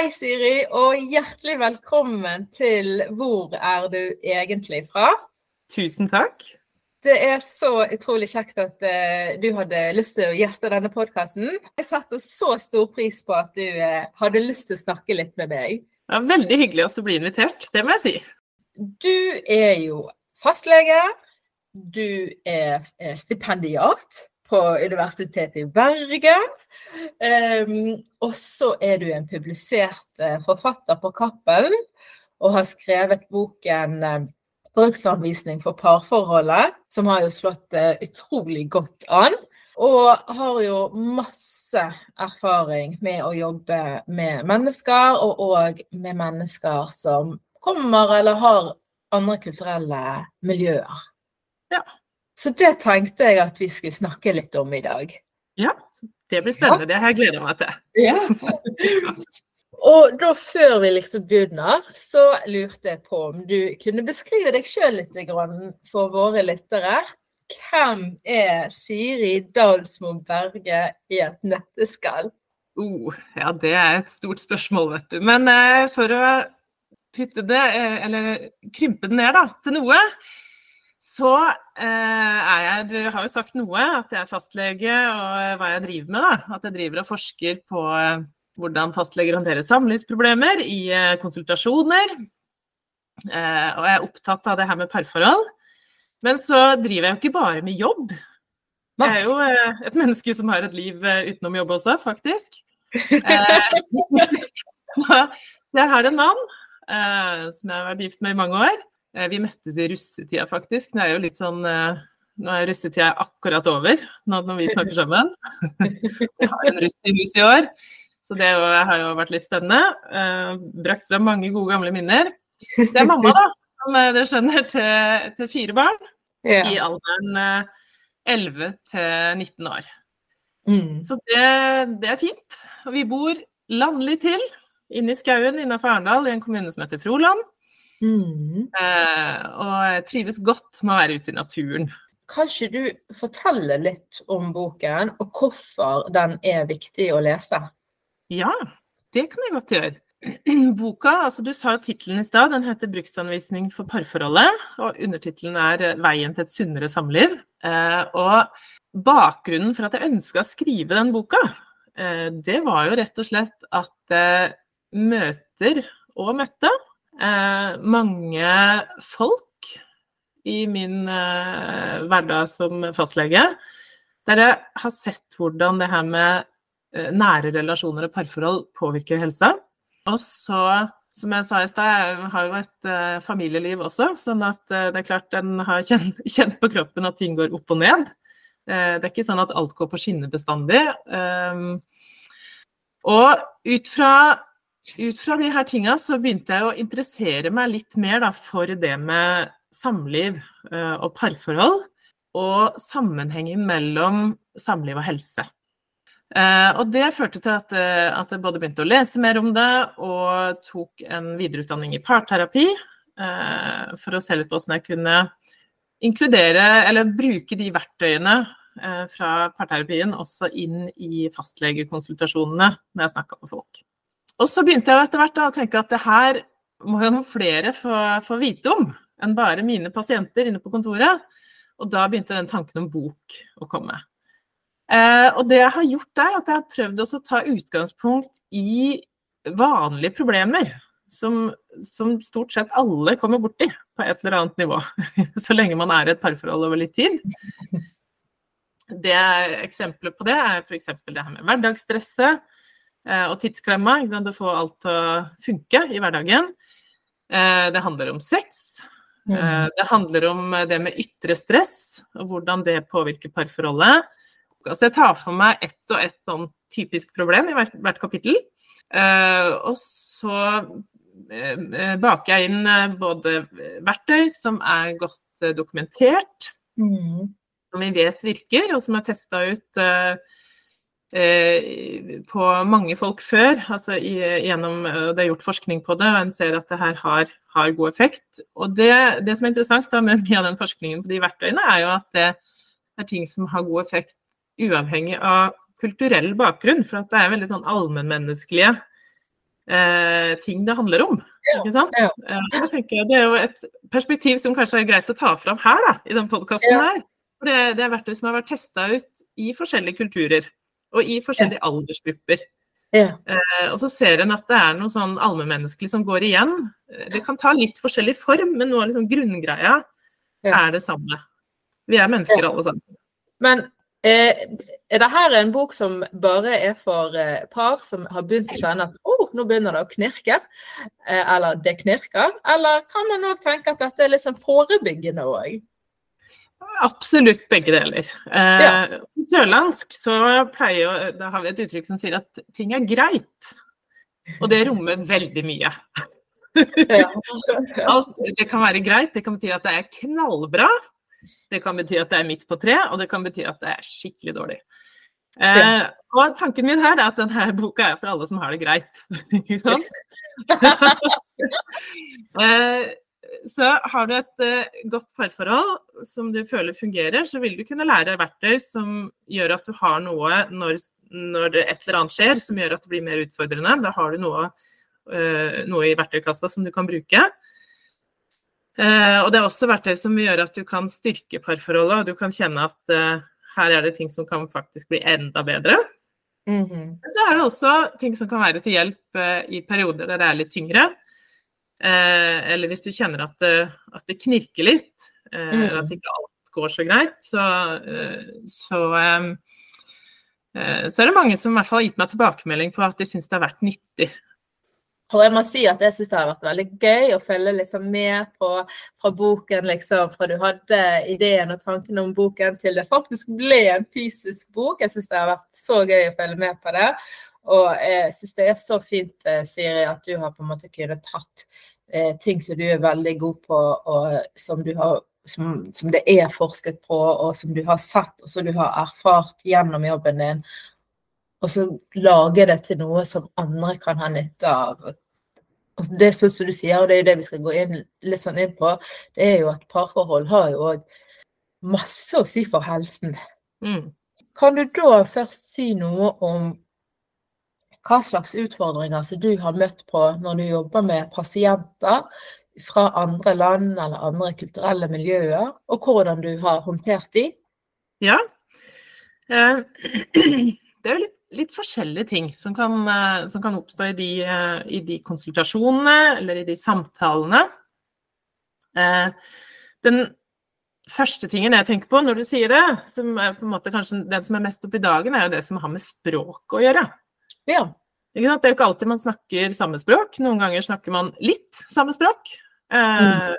Hei, Siri, og hjertelig velkommen til Hvor er du egentlig fra? Tusen takk. Det er så utrolig kjekt at uh, du hadde lyst til å gjeste denne podkasten. Jeg setter så stor pris på at du uh, hadde lyst til å snakke litt med meg. Ja, veldig hyggelig også å bli invitert, det må jeg si. Du er jo fastlege. Du er stipendiat på Universitetet i Bergen. Um, og så er du en publisert uh, forfatter på Cappelen og har skrevet boken uh, 'Bruksanvisning for parforholdet', som har jo slått uh, utrolig godt an. Og har jo masse erfaring med å jobbe med mennesker, og òg med mennesker som kommer eller har andre kulturelle miljøer. Ja. Så det tenkte jeg at vi skulle snakke litt om i dag. Ja, det blir spennende. Det har jeg gleda meg til. Ja. Og da før vi liksom begynner, så lurte jeg på om du kunne beskrive deg sjøl litt for våre lyttere. Hvem er Siri Dalsmo Berge i et nøtteskall? Oh, ja, det er et stort spørsmål, vet du. Men eh, for å putte det, uh, eller krympe det ned da, til noe, så eh, er jeg Du har jo sagt noe, at jeg er fastlege og hva jeg driver med. da, At jeg driver og forsker på hvordan fastleger håndterer samlivsproblemer i konsultasjoner. og jeg er opptatt av det her med parforhold. Men så driver jeg jo ikke bare med jobb. Jeg er jo et menneske som har et liv utenom jobb også, faktisk. jeg har en mann som jeg har vært gift med i mange år. Vi møttes i russetida, faktisk. Nå er jo litt sånn nå er russetida akkurat over når vi snakker sammen. Jeg har en russ i huset i år, så det har jo vært litt spennende. Brakt fram mange gode, gamle minner. Det er mamma, da, som dere skjønner, til, til fire barn Ja. i alderen 11 til 19 år. Mm. Så det, det er fint. Og vi bor landlig til, inne i skauen innafor Arendal, i en kommune som heter Froland. Mm. Eh, og jeg trives godt med å være ute i naturen. Kanskje du forteller litt om boken, og hvorfor den er viktig å lese? Ja, det kan jeg godt gjøre. Boka, altså du sa jo tittelen i stad, den heter 'Bruksanvisning for parforholdet'. Og undertittelen er 'Veien til et sunnere samliv'. Eh, og bakgrunnen for at jeg ønska å skrive den boka, eh, det var jo rett og slett at møter og møtte eh, mange folk i min eh, hverdag som fastlege, der jeg har sett hvordan det her med eh, nære relasjoner og parforhold påvirker helsa. Og så, som jeg sa i stad, jeg har jo et familieliv også, sånn at det er klart den har kjent, på kroppen at ting går opp og ned. Det er ikke sånn at alt går på skinner bestandig. Um, og ut fra, ut fra de her tinga så begynte jeg å interessere meg litt mer da, for det med samliv og parforhold, og sammenhengen mellom samliv og helse. Uh, og det førte til uh, at, jeg både begynte å lese mer om det og tok en videreutdanning i parterapi for å se litt på hvordan jeg kunne inkludere eller bruke de verktøyene fra parterapien også inn i fastlegekonsultasjonene når jeg snakka med folk. Og så begynte jeg etter hvert da, å tenke at det her må jo noen flere få, få vite om enn bare mine pasienter inne på kontoret. Og da begynte den tanken om bok å komme. Eh, og det jeg har gjort der, at jeg har prøvd å ta utgangspunkt i vanlige problemer som, som, stort sett alle kommer borti på et eller annet nivå. Så lenge man er i et parforhold over litt tid. Det Eksempler på det er f.eks. det her med hverdagsstresset og tidsklemma. Å får alt til å funke i hverdagen. Eh, det handler om sex. Mm. Eh, det handler om det med ytre stress, og hvordan det påvirker parforholdet. Altså jeg tar for meg ett og ett sånn typisk problem i hvert, hvert kapittel. og så baker jeg inn både verktøy som er godt dokumentert, mm som vi vet virker, og som er testa ut på mange folk før. altså i, gjennom, uh, Det er gjort forskning på det, og en ser at det her har, har god effekt. Og det, det, som er interessant da, med mye av den forskningen på de verktøyene, er jo at det er ting som har god effekt uavhengig av kulturell bakgrunn. For at det er veldig sånn allmennmenneskelige eh, ting det handler om. Ikke sant? Ja, ja. Eh, jeg, det er jo et perspektiv som kanskje er greit å ta fram her, da, i den podkasten ja. her. For det, det er verktøy som har vært testa ut i forskjellige kulturer og i forskjellige aldersgrupper. Ja. Eh, og så ser en at det er noe sånn allmennmenneskelig som går igjen. Det kan ta litt forskjellig form, men noe av liksom grunngreia ja. er det samme. Vi er mennesker alle sammen. Men eh, er dette en bok som bare er for eh, par som har begynt å kjenne at oh, nå begynner det å knirke, eh, eller det knirker? Eller kan man òg tenke at dette er liksom forebyggende òg? Absolutt begge deler. Eh, ja. På sørlandsk så pleier da har vi et uttrykk som sier at ting er greit. Og det rommer veldig mye. Alt, det kan være greit, det kan bety at det er knallbra. Det kan bety at det er midt på tre, og det kan bety at det er skikkelig dårlig. Eh, og tanken min her er at denne boka er for alle som har det greit. Ikke sant? eh, så har du et uh, godt parforhold som du føler fungerer, så vil du kunne lære verktøy som gjør at du har noe når, når det et eller annet skjer som gjør at det blir mer utfordrende. Da har du noe, uh, noe i verktøykassa som du kan bruke. Uh, og det er også verktøy som gjør at du kan styrke parforholdet, og du kan kjenne at her er det ting som kan faktisk bli enda bedre. Mm -hmm. Så er det også ting som kan være til hjelp i perioder der det er litt tyngre. Eh, eller hvis du kjenner at det, at det knirker litt, eh, mm. eller at ikke alt går så greit, så, eh, så, så, er det mange som i hvert fall har gitt meg tilbakemelding på at de syns det har vært nyttig. Og jeg må si at jeg syns det har vært veldig gøy å følge liksom med på fra boken, liksom, fra du hadde ideen og tanken om boken til det faktisk ble en fysisk bok. Jeg syns det har vært så gøy å følge med på det. Og jeg syns det er så fint, eh, Siri, at du har på en måte kunnet tatt eh, ting som du er veldig god på, og som, har, som, som, det er forsket på, og som du har sett, og som du har erfart gjennom jobben din. Og så lage det til noe som andre kan ha nytte av. Og det sånn som du sier, og det er jo det vi skal gå inn, litt sånn inn på, det er jo at parforhold har jo òg masse å si for helsen. Mm. Kan du da først si noe om hva slags utfordringer som du har møtt på når du jobber med pasienter fra andre land eller andre kulturelle miljøer, og hvordan du har håndtert de? Ja, eh, det er jo litt, litt forskjellige ting som kan, eh, som kan oppstå i de, eh, i de, konsultasjonene eller i de samtalene. Den første tingen jeg tenker på når du sier det, som er på en måte kanskje den som er mest oppe i dagen, er jo det som har med språk å gjøre. Ja. Det er jo ikke alltid man snakker samme språk. Noen ganger snakker man litt samme språk. Eh, mm.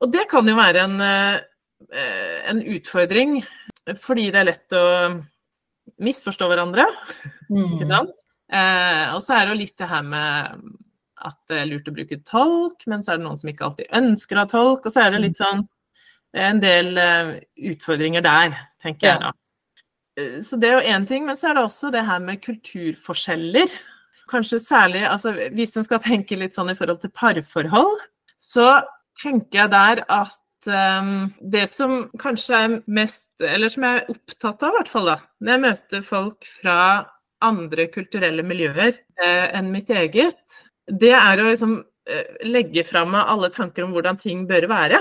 Og det kan jo være en, eh, en, utfordring, fordi det er lett å misforstå hverandre. Mm. Ikke sant? Eh, og så er det jo litt det her med at det er lurt å bruke tolk, men så er det noen som ikke alltid ønsker å ha tolk. Og så er det litt sånn en del utfordringer der, tenker jeg da. Så det er jo én ting, men så er det også det her med kulturforskjeller. Kanskje særlig altså Hvis en skal tenke litt sånn i forhold til parforhold, så tenker jeg der at um, det som kanskje er mest Eller som jeg er opptatt av, i hvert fall, da, når jeg møter folk fra andre kulturelle miljøer eh, enn mitt eget, det er å liksom eh, legge meg alle tanker om hvordan ting bør være.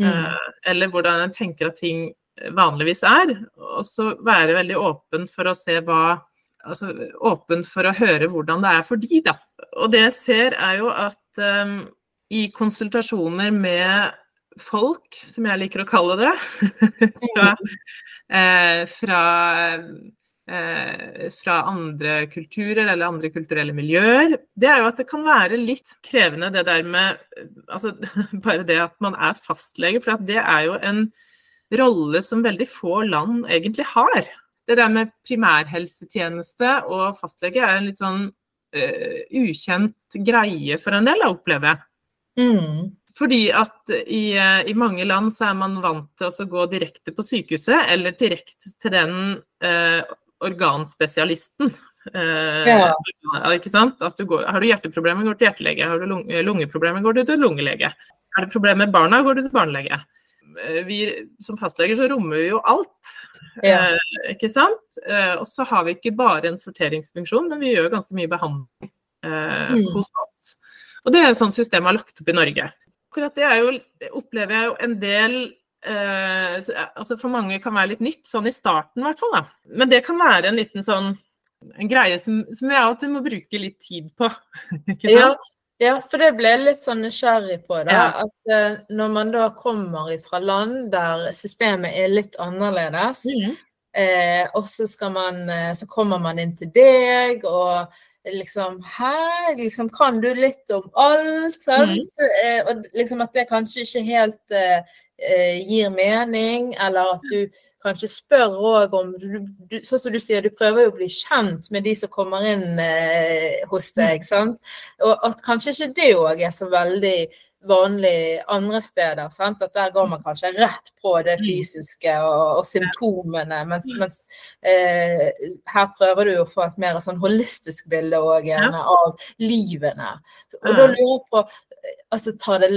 Mm. Eh, eller hvordan en tenker at ting vanligvis er. Og så være veldig åpen for å se hva altså, åpen for å høre hvordan det er for de, da. Og det jeg ser, er jo at um, i konsultasjoner med folk, som jeg liker å kalle det, fra, eh, fra, eh, fra, andre kulturer eller andre kulturelle miljøer, det er jo at det kan være litt krevende det der med altså, Bare det at man er fastlege, for det er jo en rolle som veldig få land egentlig har. Det der med primærhelsetjeneste og fastlege er en litt sånn uh, ukjent greie for en del å oppleve. Mm. Fordi at i, i, mange land så er man vant til å gå direkte på sykehuset, eller direkte til den uh, organspesialisten. Uh, ja. Ikke sant? Du går, har du hjerteproblemer, går du til hjertelege. Har du lungeproblemer, går du til lungelege. Er det problemer med barna, går du til barnelege. Eh, vi, som fastleger så rommer vi jo alt. Ja. Eh, ikke sant? Eh, og så har vi ikke bare en sorteringsfunksjon, men vi gjør ganske mye behandling eh, mm. hos oss. Og det er et sånt system har lagt opp i Norge. Akkurat det er jo, opplever jeg jo en del eh, altså For mange kan være litt nytt, sånn i starten i hvert fall. Da. Men det kan være en liten sånn en greie som, som jeg alltid må bruke litt tid på. ikke sant? Ja. Ja, for det ble jeg litt sånn nysgjerrig på. da, ja. At uh, når man da kommer fra land der systemet er litt annerledes, mm. eh, og så, man, eh, så kommer man inn til deg, og liksom Hæ? Liksom, kan du litt om alt? Sant? Mm. Eh, og liksom at det kanskje ikke helt eh, eh gir mening, eller at du kanskje spør òg om du, du, Sånn som du sier, du prøver jo å bli kjent med de som kommer inn eh, hos deg. Mm. sant? Og at kanskje ikke det òg er så veldig vanlig andre steder. Sant? At der går man kanskje rett på det mm. fysiske og, og symptomene. Mens, mm. mens eh, her prøver du å få et mer sånn holistisk bilde gjerne, av livene. Og da lurer jeg på altså, tar det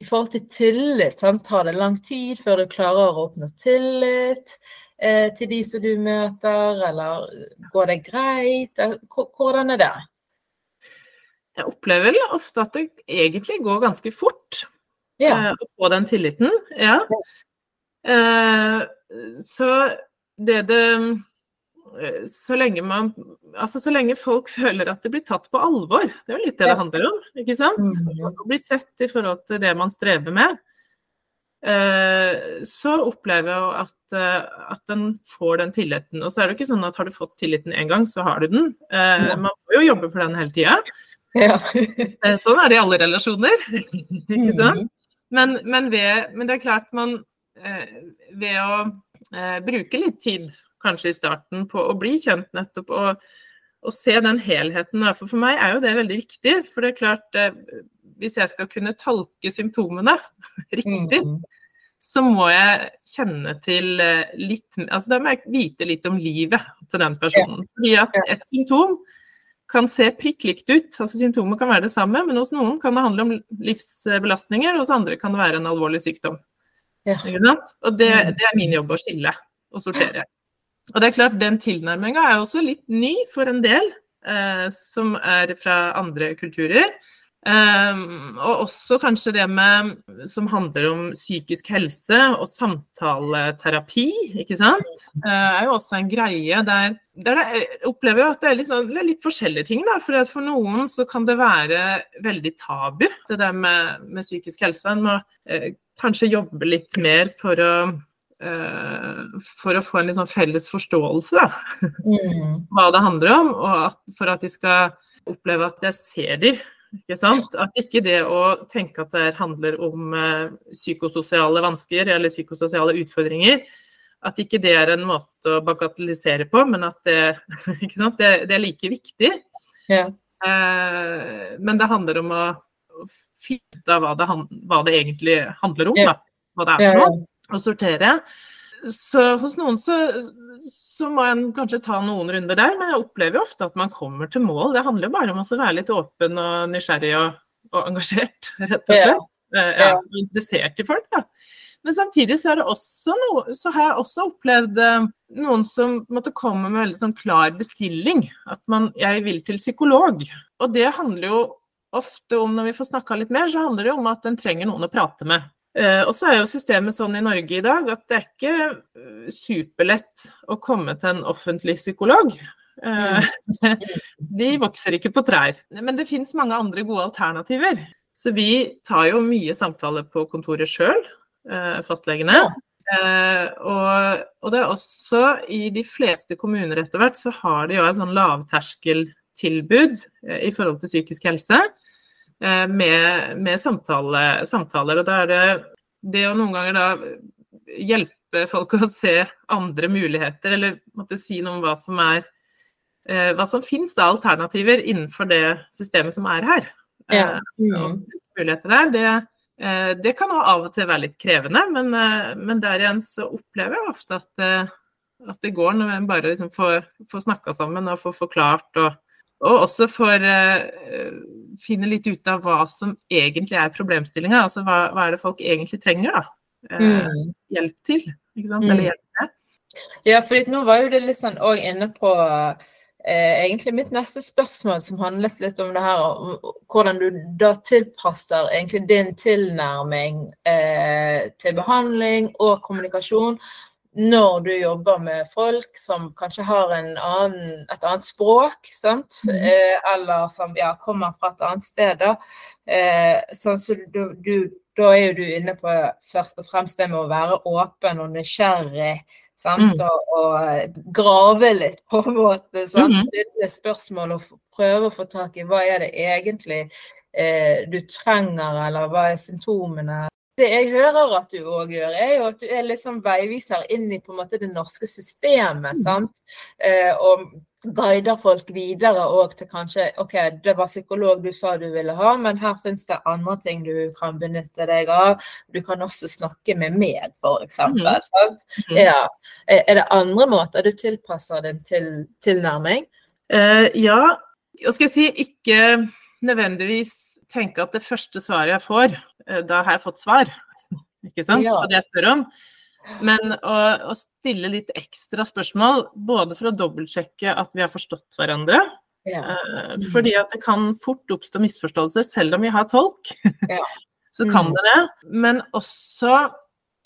i forhold til tillit, sant? tar det lang tid før du klarer å oppnå tillit eh, til de som du møter, eller går det greit? Hvordan er det? Jeg opplever ofte at det egentlig går ganske fort ja. eh, å få den tilliten. Ja. Eh, så det det Eh, så lenge, man, altså så lenge folk føler at det blir tatt på alvor, det er jo litt det det handler om. ikke sant? Mm. Å bli sett i forhold til det man strever med. Eh, så opplever jeg at, eh, at den får den tilliten. Og så er det ikke sånn at har du fått tilliten én gang, så har du den. Man må jo jobbe for den hele tida. Sånn er det i alle relasjoner, ikke sant? Mm. Men, men, ved, men, det er klart man ved å bruke litt tid kanskje i starten på å bli kjent nettopp og, og se den helheten. For for meg er jo det veldig viktig. For det er klart, eh, hvis jeg skal kunne tolke symptomene riktig, mm. så må jeg kjenne til eh, litt altså Da må jeg vite litt om livet til den personen. Fordi at et symptom kan se prikk likt ut. altså Symptomer kan være det samme, men hos noen kan det handle om livsbelastninger, hos andre kan det være en alvorlig sykdom. Ja. Og det, mm. det, er min jobb å skille og sortere. Og det er klart, den tilnærminga er også litt ny for en del eh, som er fra andre kulturer. Um, og også kanskje det med som handler om psykisk helse og samtaleterapi, ikke sant. Uh, er jo også en greie der, der jeg opplever jo at det er, litt, sånn, det er litt forskjellige ting. Da, for for noen så kan det være veldig tabu, det der med, med psykisk helse. En må uh, kanskje jobbe litt mer for å for å få en sånn felles forståelse da, mm. hva det handler om, og at, for at de skal oppleve at jeg ser de, ikke sant? At ikke det å tenke at det handler om uh, psykososiale vansker eller psykososiale utfordringer, at ikke det er en måte å bagatellisere på, men at det, det, det er like viktig. Ja. Uh, men det handler om å finne ut av hva det, hva det egentlig handler om, da. Hva det er for noe å sortere. Så hos noen så, så, må en kanskje ta noen runder der, men jeg opplever jo ofte at man kommer til mål. Det handler jo bare om å være litt åpen og nysgjerrig og, og engasjert, rett og slett. Ja. Ja, ja, interessert i folk, da. Men samtidig så, noe, så, har jeg også opplevd eh, noen som måtte komme med veldig sånn klar bestilling. At man, jeg vil til psykolog. Og det handler jo ofte om, når vi får snakka litt mer, så handler det om at en trenger noen å prate med. Uh, og så er jo systemet sånn i Norge i dag at det er ikke uh, superlett å komme til en offentlig psykolog. Eh, de vokser ikke på trær. Men det finnes mange andre gode alternativer. Så vi tar jo mye samtaler på kontoret sjøl, fastlegene. Og, det er også i de fleste kommuner etter hvert så har de jo et sånn lavterskeltilbud i forhold til psykisk helse. Med, med samtale, samtaler. Og da er det det å noen ganger da hjelpe folk å se andre muligheter, eller måtte si noe om hva som er eh, hva som finnes av alternativer innenfor det systemet som er her. Ja. Eh, mm. muligheter der, det, eh, det kan av og til være litt krevende, men, men der igjen så opplever jeg ofte at, at det går når en bare liksom får, får snakka sammen og får forklart. og og også får uh, finne litt ut av hva som egentlig er problemstillinga. Altså hva, hva, er det folk egentlig trenger da? Uh, mm. hjelp til. Ikke sant? Mm. Eller hjelp med. Ja, for nå var jo det litt sånn òg inne på uh, egentlig mitt neste spørsmål, som handlet litt om det her, om hvordan du da tilpasser egentlig din tilnærming til behandling og kommunikasjon når du jobber med folk som kanskje har annen, et annet språk, sant? Mm. Eh, eller som ja, kommer fra et annet sted. Eh, sånn, så du, du, da er jo du inne på først og fremst det med å være åpen og nysgjerrig. Sant? Mm. Og, og, grave litt, på en måte. Mm. Stille spørsmål og prøve å få tak i hva er det egentlig eh, du trenger, eller hva er symptomene, det jeg hører at du òg gjør, er jo at du er liksom veiviser inn i på en måte det norske systemet. Mm. sant? Eh, og guider folk videre òg til kanskje OK, det var psykolog du sa du ville ha, men her finnes det andre ting du kan benytte deg av. Du kan også snakke med meg, f.eks. Mm. Sant? Mm. Ja. Er det andre måter du tilpasser din til, tilnærming? Uh, ja, hva skal jeg si, ikke nødvendigvis tenke at det første svaret jeg får, da har jeg fått svar. Ikke sant? På det jeg spør om. Men å, å, stille litt ekstra spørsmål, både for å dobbeltsjekke at vi har forstått hverandre. Ja. Mm. Fordi at det kan fort oppstå misforståelser, selv om vi har tolk. Ja. Så kan mm. det det. Men også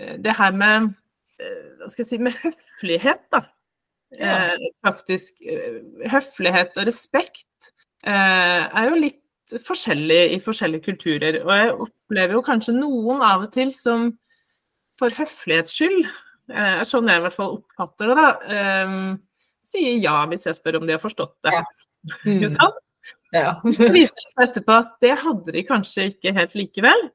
eh, det her med hva skal jeg si, med høflighet, da. Ja. faktisk høflighet og respekt er jo litt forskjellig i forskjellige kulturer. Og jeg opplever jo kanskje noen av og til som for høflighets skyld, eh, sånn jeg i hvert fall oppfatter det, da, um, sier ja hvis jeg spør om de har forstått det. Ja. Mm. Ikke sant? Ja. det viser seg etterpå at det hadde de kanskje ikke helt likevel.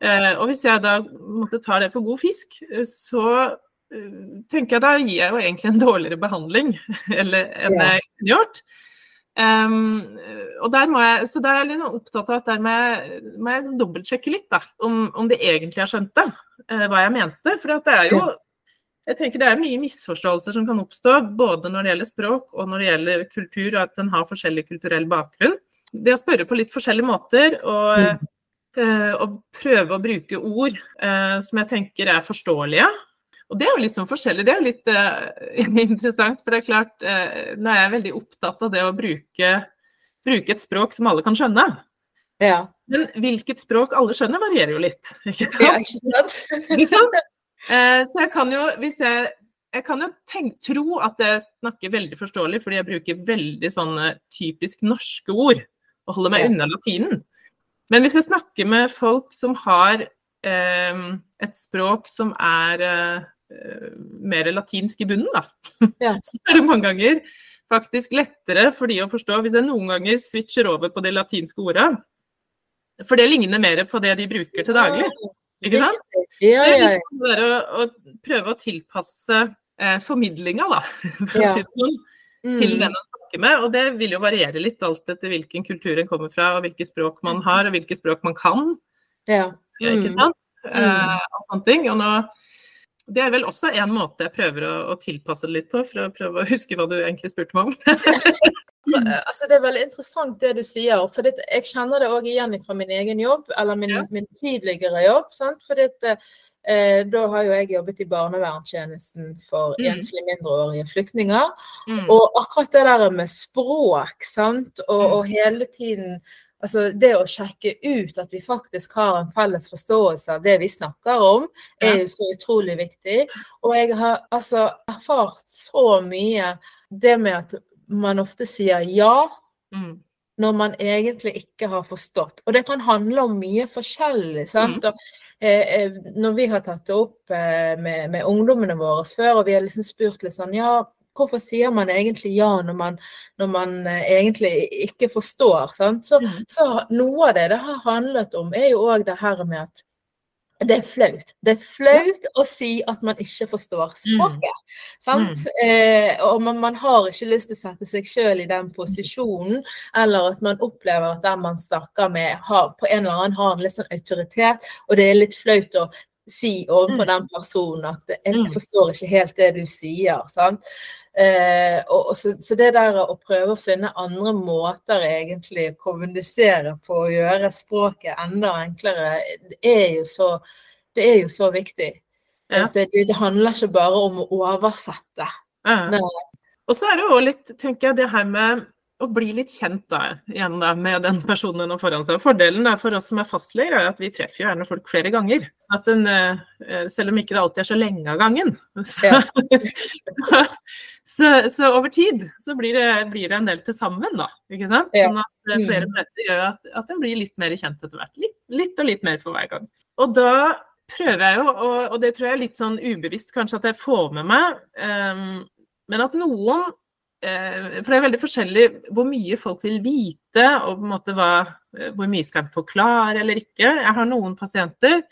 Uh, og hvis jeg da måtte ta det for god fisk, så uh, tenker jeg da gir jeg jo egentlig en dårligere behandling eller, enn ja. jeg kunne gjort. Um, og der må jeg, så da er jeg litt opptatt av at der må jeg, må jeg liksom dobbeltsjekke litt da, om, om de egentlig har skjønt det, uh, hva jeg mente. For det er jo jeg tenker Det er mye misforståelser som kan oppstå, både når det gjelder språk og når det gjelder kultur, og at den har forskjellig kulturell bakgrunn. Det å spørre på litt forskjellige måter og, mm. uh, og prøve å bruke ord uh, som jeg tenker er forståelige, og det er jo litt sånn forskjellig. Det er jo litt uh, interessant, for det er klart, uh, nå er jeg veldig opptatt av det å bruke, bruke et språk som alle kan skjønne. Ja. Men hvilket språk alle skjønner, varierer jo litt. Ikke sant? Ja, ikke sant? liksom? uh, så jeg kan jo, hvis jeg jeg kan jo tenk, tro at jeg snakker veldig forståelig, fordi jeg bruker veldig sånne typisk norske ord og holder meg ja. unna latinen. Men hvis jeg snakker med folk som har et språk som er mer latinsk i bunnen, da. Ja. Så er det mange ganger faktisk lettere for de å forstå hvis jeg noen ganger switcher over på de latinske orda. For det ligner mer på det de bruker til daglig. Ikke sant? Ja, ja, ja. Det er å, å prøve å tilpasse eh, formidlinga, da, for å si det sånn, til mm. den man snakker med. Og det vil jo variere litt alt etter hvilken kultur en kommer fra, og hvilke språk man har, og hvilke språk man kan. Ja. Mm. Ikke sant? Mm. Eh, og sånne ting. Og nå det er vel også en måte jeg prøver å, å, tilpasse det litt på, for å prøve å huske hva du egentlig spurte meg om. altså, det er veldig interessant det du sier. for det, Jeg kjenner det òg igjen fra min egen jobb, eller min, ja. min tidligere jobb. Sant? For det, eh, da har jo jeg jobbet i barnevernstjenesten for mm. enslige mindreårige flyktninger. Mm. Og akkurat det der med språk, sant, og, mm. og hele tiden Altså det å sjekke ut at vi faktisk har en felles forståelse av det vi snakker om, er jo så utrolig viktig. Og jeg har altså erfart så mye det med at man ofte sier ja Mm. når man egentlig ikke har forstått. Og det kan handle om mye forskjellig. sant? Og, eh, eh, når vi har tatt det opp eh, med, med ungdommene våre før, og vi har liksom spurt litt sånn ja, hvorfor sier man egentlig ja når man, når man eh, egentlig ikke forstår? sant? Så, Mm. så noe av det det har handlet om, er jo òg det her med at det er flaut. Det er flaut å si at man ikke forstår språket. Sant? Eh, og man, man har ikke lyst til å sette seg sjøl i den posisjonen, eller at man opplever at den man snakker med, har, på en eller annen har en litt sånn autoritet, og det er litt flaut å si overfor den personen at jeg, Mm. forstår ikke helt det du sier. Sant? Eh, og, og så, så det der å prøve å finne andre måter egentlig å kommunisere på å gjøre språket enda enklere, det er jo så, det er jo så viktig. Ja. Det, det handler ikke bare om å oversette. Ja. Og så er det jo litt, tenker jeg, det her med å bli litt kjent da, igjen da, med den personen foran seg. Fordelen da, for oss som er fastleger, er at vi treffer jo gjerne folk flere ganger. At den, eh, selv om ikke det alltid er så lenge av gangen. Så, Ja. så, så over tid så blir det, blir det en del til sammen, da. Ikke sant? Ja. Sånn at eh, flere Mm. møter gjør at, at en blir litt mer kjent etter hvert. Litt, litt og litt mer for hver gang. Og da prøver jeg jo, og, og det tror jeg er litt sånn ubevisst kanskje at jeg får med meg, um, men at noen For det er veldig forskjellig hvor mye folk vil vite, og hva, eh, hvor mye skal jeg forklare eller ikke. Jeg har noen pasienter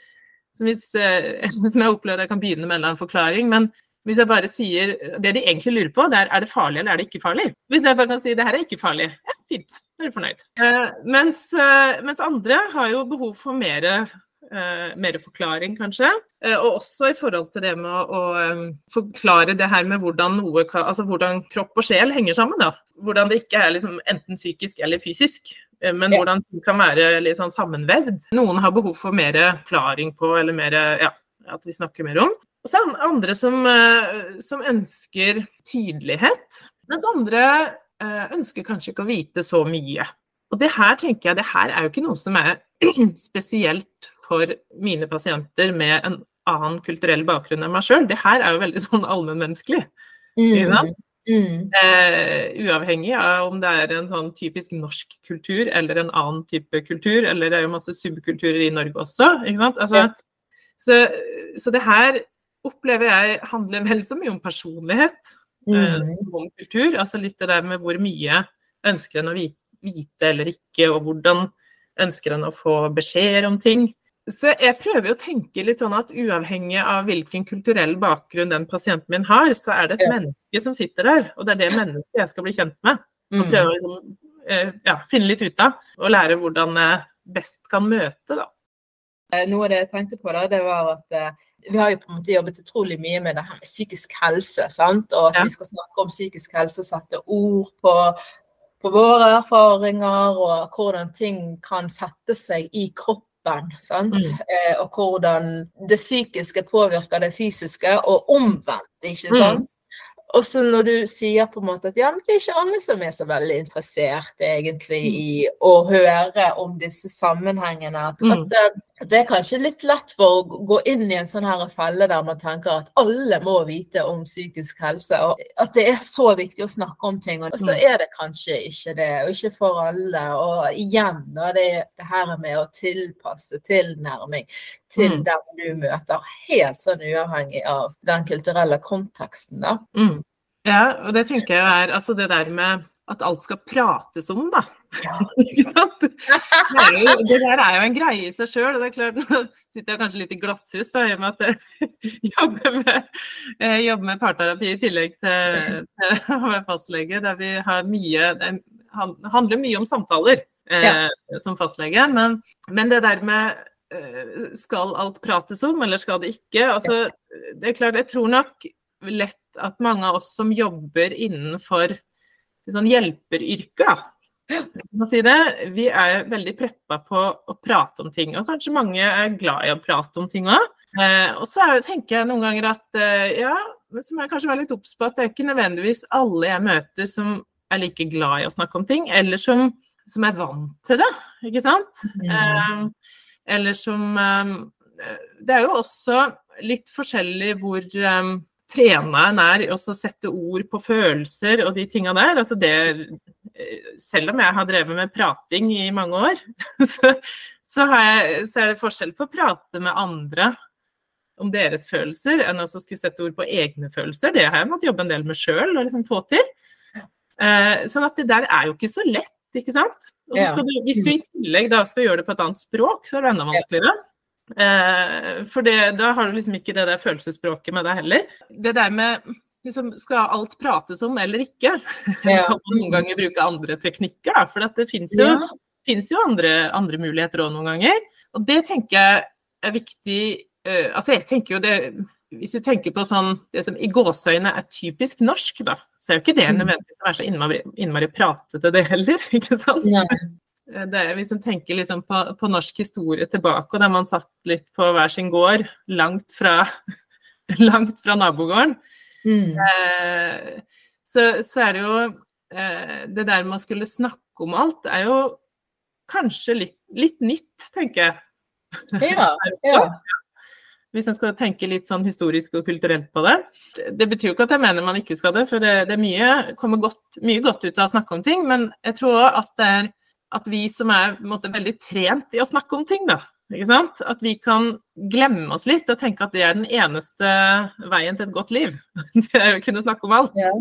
som, hvis, eh, som jeg opplever jeg kan begynne med en forklaring, men hvis jeg bare sier det de egentlig lurer på, det er er det farlig eller er det ikke farlig. Hvis jeg bare kan si det her er ikke farlig, ja, fint, da er du fornøyd. Eh, mens, eh, mens andre har jo behov for mer eh, mer forklaring, kanskje. Eh, og også i forhold til det med å, å forklare det her med hvordan noe altså hvordan kropp og sjel henger sammen. da. Hvordan det ikke er liksom enten psykisk eller fysisk, eh, men Ja. hvordan ting kan være litt sånn sammenvevd. Noen har behov for mer forklaring på, eller mer ja, at vi snakker mer om. Og så er det andre som, eh, som ønsker tydelighet, mens andre eh, ønsker kanskje ikke å vite så mye. Og det her tenker jeg, det her er jo ikke noe som er spesielt for mine pasienter med en annen kulturell bakgrunn enn meg sjøl. Det her er jo veldig sånn allmennmenneskelig. Mm. Mm. Eh, uavhengig av om det er en sånn typisk norsk kultur eller en annen type kultur, eller det er jo masse subkulturer i Norge også. Altså, Ja. så, så det her opplever jeg handler vel så mye om personlighet eh, Mm. eh, om kultur. Altså litt det der med hvor mye ønsker en å vite eller ikke, og hvordan ønsker en å få beskjeder om ting. Så jeg prøver å tenke litt sånn at uavhengig av hvilken kulturell bakgrunn den pasienten min har, så er det et Ja. menneske som sitter der, og det er det mennesket jeg skal bli kjent med. Og Mm. prøve å liksom, eh, ja, finne litt ut av, og lære hvordan jeg best kan møte, da. Eh, Noe av det jeg tenkte på, da, det var at eh, vi har jo på en måte jobbet utrolig mye med det her med psykisk helse. sant? Og at Ja. vi skal snakke om psykisk helse og sette ord på, på våre erfaringer, og hvordan ting kan sette seg i kroppen. Sant? Mm. Eh, og hvordan det psykiske påvirker det fysiske, og omvendt. ikke Mm. sant? Og så når du sier på en måte at ja, det er ikke alle som er så veldig interessert egentlig i å høre om disse sammenhengene. At, Mm. Det er kanskje litt lett for å gå inn i en sånn her felle der man tenker at alle må vite om psykisk helse, og at det er så viktig å snakke om ting. Og så Mm. er det kanskje ikke det, og ikke for alle. Og igjen, da, det, det her med å tilpasse tilnærming til Mm. den du møter, helt sånn uavhengig av den kulturelle konteksten, da. Mm. Ja, og det tenker jeg er altså det der med at alt skal prates om, da. Ikke sant? Det, jo, det der er jo en greie i seg sjøl. Og det klart, nå sitter jeg kanskje litt i glasshus da, i og med at jeg jobber med, jeg jobber med parterapi i tillegg til, til å være fastlege, der vi har mye Det handler mye om samtaler eh, som fastlege. Men, men det der med eh, skal alt prates om, eller skal det ikke? Altså, det er klart, jeg tror nok lett at mange av oss som jobber innenfor sånn man si det, vi er veldig preppa på å prate om ting. Og kanskje mange er glad i å prate om ting òg. Eh, og så det, tenker jeg noen ganger at eh, ja, men så må jeg kanskje være litt obs på at det er ikke nødvendigvis alle jeg møter som er like glad i å snakke om ting, eller som, som er vant til det, ikke sant? Eh, eller som eh, Det er jo også litt forskjellig hvor, eh, trena en er i å sette ord på følelser og de tinga der. Altså det, selv om jeg har drevet med prating i mange år, så, så, jeg, så er det forskjell på å prate med andre om deres følelser enn å skulle sette ord på egne følelser. Det har jeg måttet jobbe en del med sjøl og liksom få til. Eh, sånn at det der er jo ikke så lett, ikke sant. Du, hvis du i tillegg da skal gjøre det på et annet språk, så er det enda vanskeligere. Eh, for det, da har du liksom ikke det der følelsesspråket med deg heller. Det der med liksom, Skal alt prates om eller ikke? Ja. kan man noen ganger bruke andre teknikker, da. For det finnes jo, ja. jo andre, andre muligheter òg noen ganger. Og det tenker jeg er viktig uh, Altså jeg tenker jo det hvis du tenker på sånn, det som i gåseøyne er typisk norsk, da, så er jo ikke det mm. nødvendigvis å være så innmari, innmari pratete, det heller. ikke sant? Nei. Eh, det er, hvis en tenker liksom på, på, norsk historie tilbake, og der man satt litt på hver sin gård, langt fra, langt fra nabogården, mm. eh, så, så, er det jo eh, Det der med å skulle snakke om alt, er jo kanskje litt, litt nytt, tenker jeg. Ja, ja. Hvis en skal tenke litt sånn historisk og kulturelt på det. Det betyr jo ikke at jeg mener man ikke skal det, for det, det er mye, kommer godt, mye godt ut av å snakke om ting. Men jeg tror at det er at vi som er måte, veldig trent i å snakke om ting, da, at vi kan glemme oss litt og tenke at det er den eneste veien til et godt liv. Det er å kunne snakke om alt. Ja.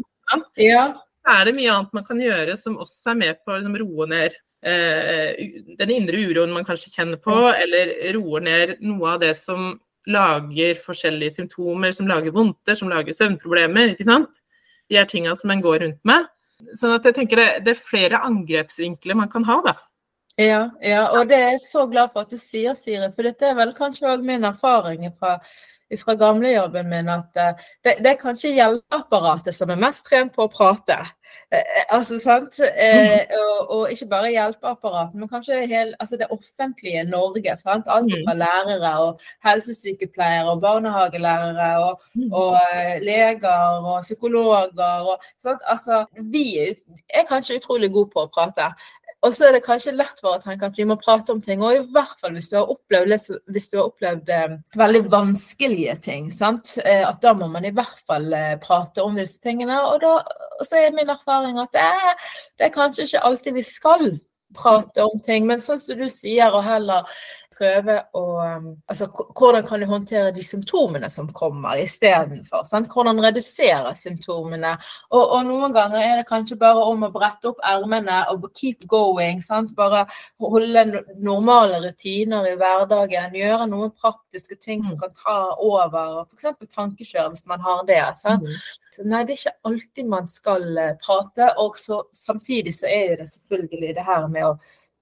ja. Så er det mye annet man kan gjøre som også er med på å liksom, roe ned eh, den indre uroen man kanskje kjenner på, eller roer ned noe av det som lager forskjellige symptomer, som lager vondter, som lager søvnproblemer. ikke sant? De er tinga som en går rundt med. Sånn at jeg tenker det, det er flere angrepsvinkler man kan ha, da. Ja, ja, og det er jeg så glad for at du sier, Siri. For dette er vel kanskje òg min erfaring fra, fra gamlejobben min, at uh, det, det, er kanskje hjelpeapparatet som er mest trent på å prate. Eh, eh, altså, sant? Eh, mm. og, og, ikke bare hjelpeapparatet, men kanskje hel, altså det offentlige Norge. Sant? Alt fra mm. lærere og helsesykepleiere og barnehagelærere og, mm. og leger og psykologer. Og, altså, vi er kanskje utrolig gode på å prate. Og så er det kanskje lett for å tenke at vi må prate om ting, og i hvert fall hvis du har opplevd, hvis du har opplevd eh, veldig vanskelige ting. Sant? Eh, at da må man i hvert fall eh, prate om disse tingene. Og, da, og så er min erfaring at det er, det er kanskje ikke alltid vi skal prate om ting, men sånn som du sier, og heller prøve å um, Altså hvordan kan du håndtere de symptomene som kommer istedenfor? Hvordan redusere symptomene? Og, og, noen ganger er det kanskje bare om å brette opp ermene og keep going. Sant? Bare holde normale rutiner i hverdagen. Gjøre noen praktiske ting som mm. kan ta over. F.eks. tankekjør hvis man har det. Sant? Mm. Så nei, det er ikke alltid man skal eh, prate. Og så, samtidig så er det selvfølgelig det her med å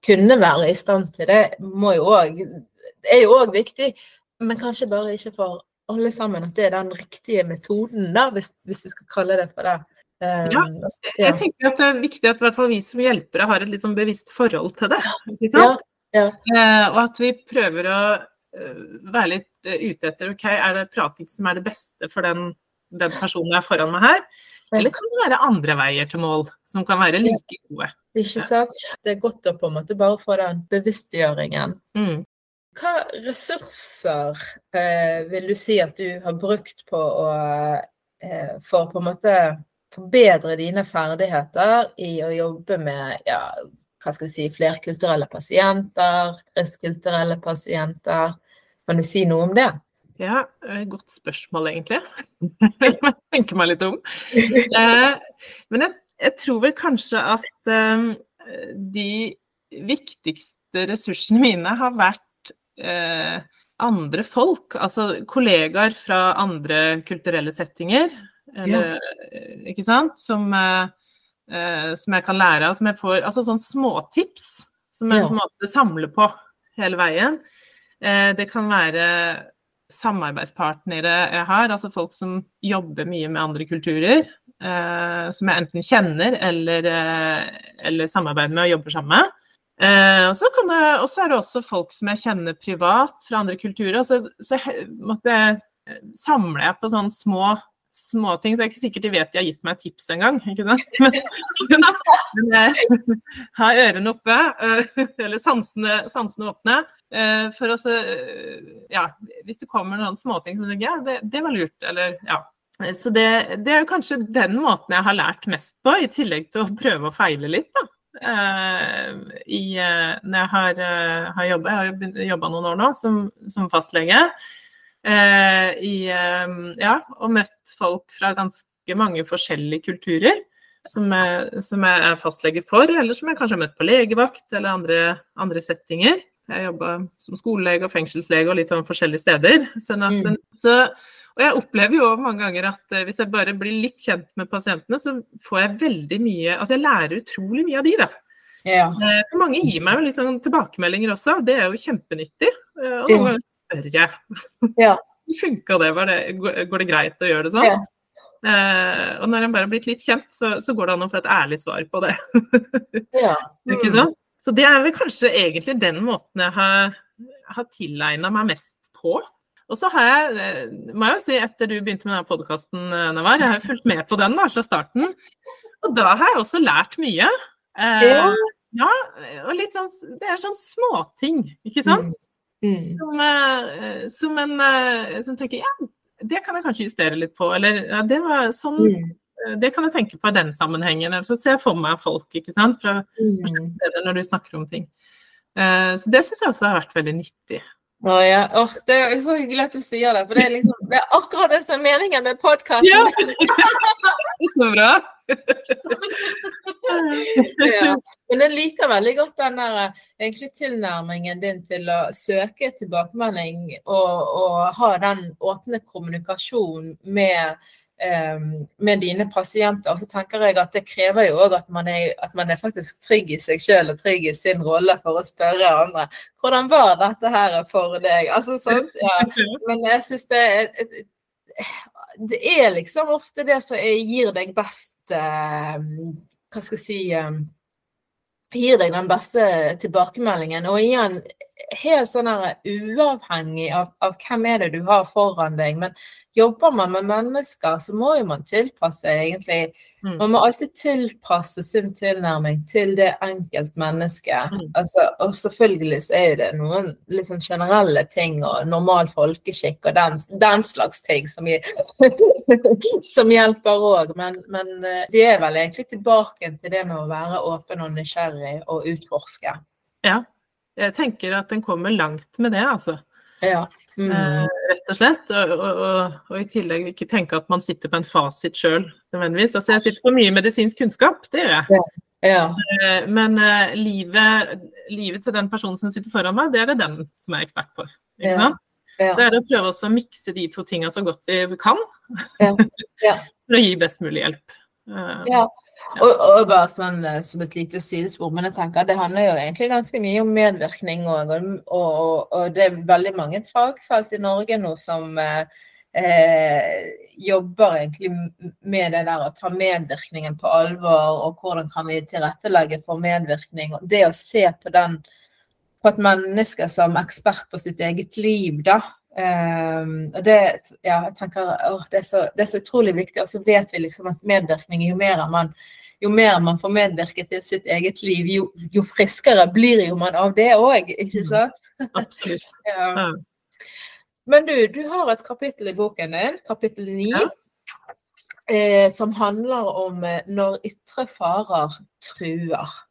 kunne være i stand til det, må jo også, er jo òg viktig. Men kanskje bare ikke for alle sammen at det er den riktige metoden, da, hvis, hvis du skal kalle det for det. Um, ja, jeg tenker at det er viktig at vi som hjelpere har et litt sånn bevisst forhold til det. ikke sant? Ja, ja. Uh, og at vi prøver å uh, være litt uh, ute etter ok, er det prating som er det beste for den, den personen jeg er foran meg her. Eller kan det være andre veier til mål som kan være like gode? Ikke sant? Det er godt å på en måte bare få den bevisstgjøringen. Mm. Hva ressurser eh, vil du si at du har brukt på å eh, for på en måte forbedre dine ferdigheter i å jobbe med ja, hva skal vi si, flerkulturelle pasienter, restkulturelle pasienter? Kan du si noe om det? Ja, eh, godt spørsmål, egentlig. jeg tenker meg litt om. Eh, men jeg, jeg, tror vel kanskje at eh, de viktigste ressursene mine har vært andre folk. Altså kollegaer fra andre kulturelle settinger. Eller. Ikke sant? Som, som, jeg kan lære av. Som jeg får Altså sånn småtips som jeg på en måte samler på hele veien. Det kan være samarbeidspartnere jeg har, altså folk som jobber mye med andre kulturer, eh, som jeg enten kjenner eller, eh, eller samarbeider med og jobber sammen med. Eh, og så er det også folk som jeg kjenner privat fra andre kulturer. Så, så jeg, måtte, samler jeg på sånne små småting, så det er ikke sikkert de vet de har gitt meg tips engang. Men, men jeg har ørene oppe, eh, eller sansene, sansene åpne. Eh, for å Ja, hvis det kommer noen småting som du tenker ja, det, det var lurt, eller ja. så det, det, er jo kanskje den måten jeg har lært mest på, i tillegg til å prøve å feile litt. da. I, når jeg har, har jobba, jeg har jobba noen år nå som, som fastlege, i, ja, og møtt folk fra ganske mange forskjellige kulturer. Som jeg, som jeg, er fastlege for, eller som jeg kanskje har møtt på legevakt eller andre, andre settinger. Jeg jobba som skolelege og fengselslege og litt sånn forskjellige steder. Sånn at, mm. så, og jeg opplever jo mange ganger at uh, hvis jeg bare blir litt kjent med pasientene, så får jeg veldig mye Altså jeg lærer utrolig mye av de, da. Ja. Mange gir meg jo litt sånn tilbakemeldinger også, det er jo kjempenyttig. Og noen ganger spør jeg. Ja. Funka det? det? Går det greit å gjøre det sånn? Ja. Eh, og når en bare har blitt litt kjent, så, så, går det an å få et ærlig svar på det. ja. mm. Ikke sant? Så det er vel kanskje egentlig den måten jeg har, har tilegna meg mest på. Og så har jeg, eh, må jeg jo si, etter du begynte med denne podkasten, eh, Navar, jeg har fulgt med på den da, fra starten. Og da har jeg også lært mye. Eh, ja. ja. og litt sånn Det er sånn småting, ikke sant? Mm. Mm. Som, eh, som, en som tenker ja, det kan jeg kanskje justere litt på. Eller ja, det var sånn mm. Det kan jeg tenke på i den sammenhengen. Eller så ser jeg for meg folk, ikke sant, fra mm. steder når du snakker om ting. Uh, så det syns jeg også har vært veldig nyttig. Å ja. Oh, det er så hyggelig at du sier det, for det er, liksom, det er akkurat det som er meningen med podkasten. Ja. så bra. ja. Men jeg liker veldig godt den der egentlig tilnærmingen din til å søke tilbakemelding og, og ha den åpne kommunikasjonen med Ehm, med dine pasienter. Og så tenker jeg at det krever jo òg at, at, man er faktisk trygg i seg sjøl og trygg i sin rolle for å spørre andre hvordan var dette her for deg? Altså sånt, ja. Men jeg syns det er det er liksom ofte det som gir deg best eh, Hva skal jeg si eh, Gir deg den beste tilbakemeldingen. Og igjen, helt sånn her uavhengig av, av, hvem er det du har foran deg. Men jobber man med mennesker, så må jo man tilpasse egentlig mm. Man må alltid tilpasse sin tilnærming til det enkeltmennesket. Mm. Altså, og selvfølgelig så er jo det noen sånn generelle ting og normal folkeskikk og den, den slags ting som, som hjelper òg. Men, men eh, er vel egentlig tilbake til det med å være åpen og nysgjerrig og utforske. Ja, jeg tenker at den kommer langt med det, altså. Ja. Mm. Eh, rett og slett. Og, og, og, og, i tillegg ikke tenke at man sitter på en fasit sjøl, nødvendigvis. Altså, jeg sitter på mye medisinsk kunnskap, det gjør jeg. Ja. Ja. Eh, men eh, livet, livet, til den personen som sitter foran meg, det er det den som er ekspert på. Ja. Så er det å prøve å mikse de to tinga så godt vi kan, for å gi best mulig hjelp. Uh, ja, og, og, bare sånn eh, som et lite sidespor, men jeg tenker at det handler jo egentlig ganske mye om medvirkning òg. Og, og, og, det er veldig mange fagfelt i Norge nå som eh, eh, jobber egentlig med det der å ta medvirkningen på alvor, og hvordan kan vi tilrettelegge for medvirkning. Og det å se på den på et menneske som ekspert på sitt eget liv, da. Um, og det, ja, jeg tenker, å, det, er så, det, er så, utrolig viktig. Og så vet vi liksom at medvirkning, jo mer man, jo mer man får medvirke til sitt eget liv, jo, jo friskere blir jo man av det òg, ikke mm. sant? Absolutt. ja. Men du, du har et kapittel i boken din, kapittel ni, ja. eh, som handler om eh, når ytre farer truer.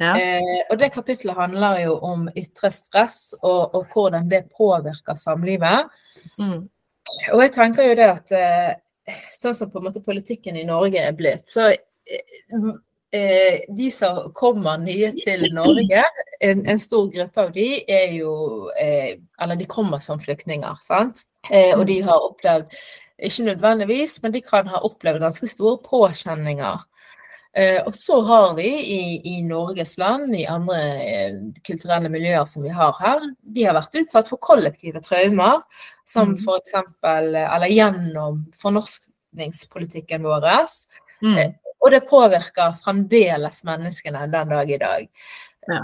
Ja. Eh, og det kapitlet handler jo om ytre stress og, og hvordan det påvirker samlivet. Mm. Og jeg tenker jo det at eh, sånn som på en måte politikken i Norge er blitt, så eh, eh de som kommer nye til Norge, en, en, stor gruppe av de er jo eh, Eller de kommer som flyktninger, sant. Eh, og de har opplevd ikke nødvendigvis, men de kan ha opplevd ganske store påkjenninger og så har vi i, i, Norges land, i andre eh, kulturelle miljøer som vi har her, de har vært utsatt for kollektive traumer, som mm. f.eks. Eller gjennom fornorskningspolitikken vår. Mm. Eh, og det påvirker fremdeles menneskene den dag i dag. Ja.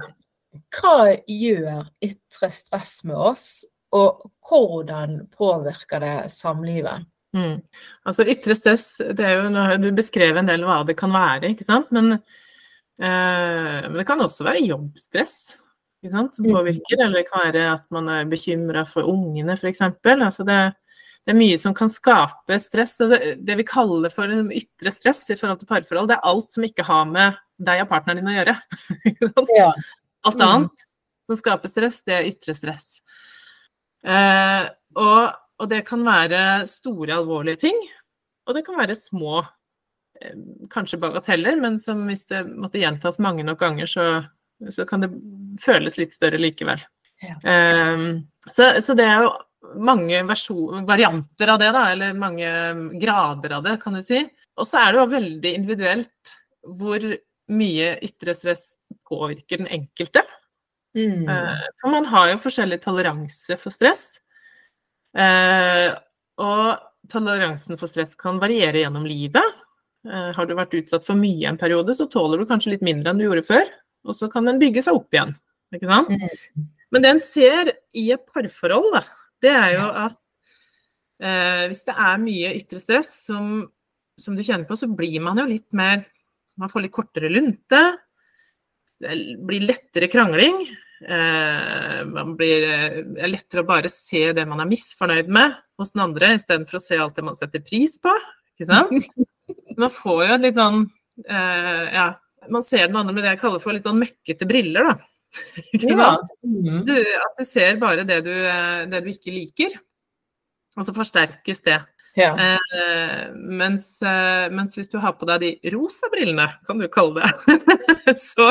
Hva gjør ytre stress med oss, og hvordan påvirker det samlivet? Mm. Altså ytre stress, det er jo Du beskrev en del hva det kan være, ikke sant. Men, eh, men det kan også være jobbstress ikke sant, som mm. påvirker. Eller det kan være at man er bekymra for ungene, f.eks. Altså det, det er mye som kan skape stress. Altså, det vi kaller for ytre stress i forhold til parforhold, det er alt som ikke har med deg og partneren din å gjøre. Ja. Alt annet som skaper stress, det er ytre stress. Eh, og, og, det kan være store, alvorlige ting, og det kan være små, eh, kanskje bagateller, men som hvis det måtte gjentas mange nok ganger, så, så kan det føles litt større likevel. Ja. Um, så, så, det er jo mange varianter av det, da, eller mange grader av det, kan du si. Og så er det jo veldig individuelt hvor mye ytre stress påvirker den enkelte. Mm. Uh, for man har jo forskjellig toleranse for stress. Eh, og toleransen for stress kan variere gjennom livet. Eh, har du vært utsatt for mye en periode, så tåler du kanskje litt mindre enn du gjorde før. Og så kan den bygge seg opp igjen. Ikke sant? Mm. Men det en ser i et parforhold, da, det er jo at eh, hvis det er mye ytre stress som, som, du kjenner på, så blir man jo litt mer Man får litt kortere lunte. Det blir lettere krangling. Eh, man blir det er lettere å bare se det man er misfornøyd med hos den andre, istedenfor å se alt det man setter pris på. Ikke sant? Man får jo litt sånn eh, Ja, man ser den andre med det jeg kaller for litt sånn møkkete briller, da. Ja. Mm. Du, at du ser bare det du, det du, ikke liker, og så forsterkes det. Ja. Eh, mens, eh, mens, hvis du har på deg de rosa brillene, kan du kalle det, så,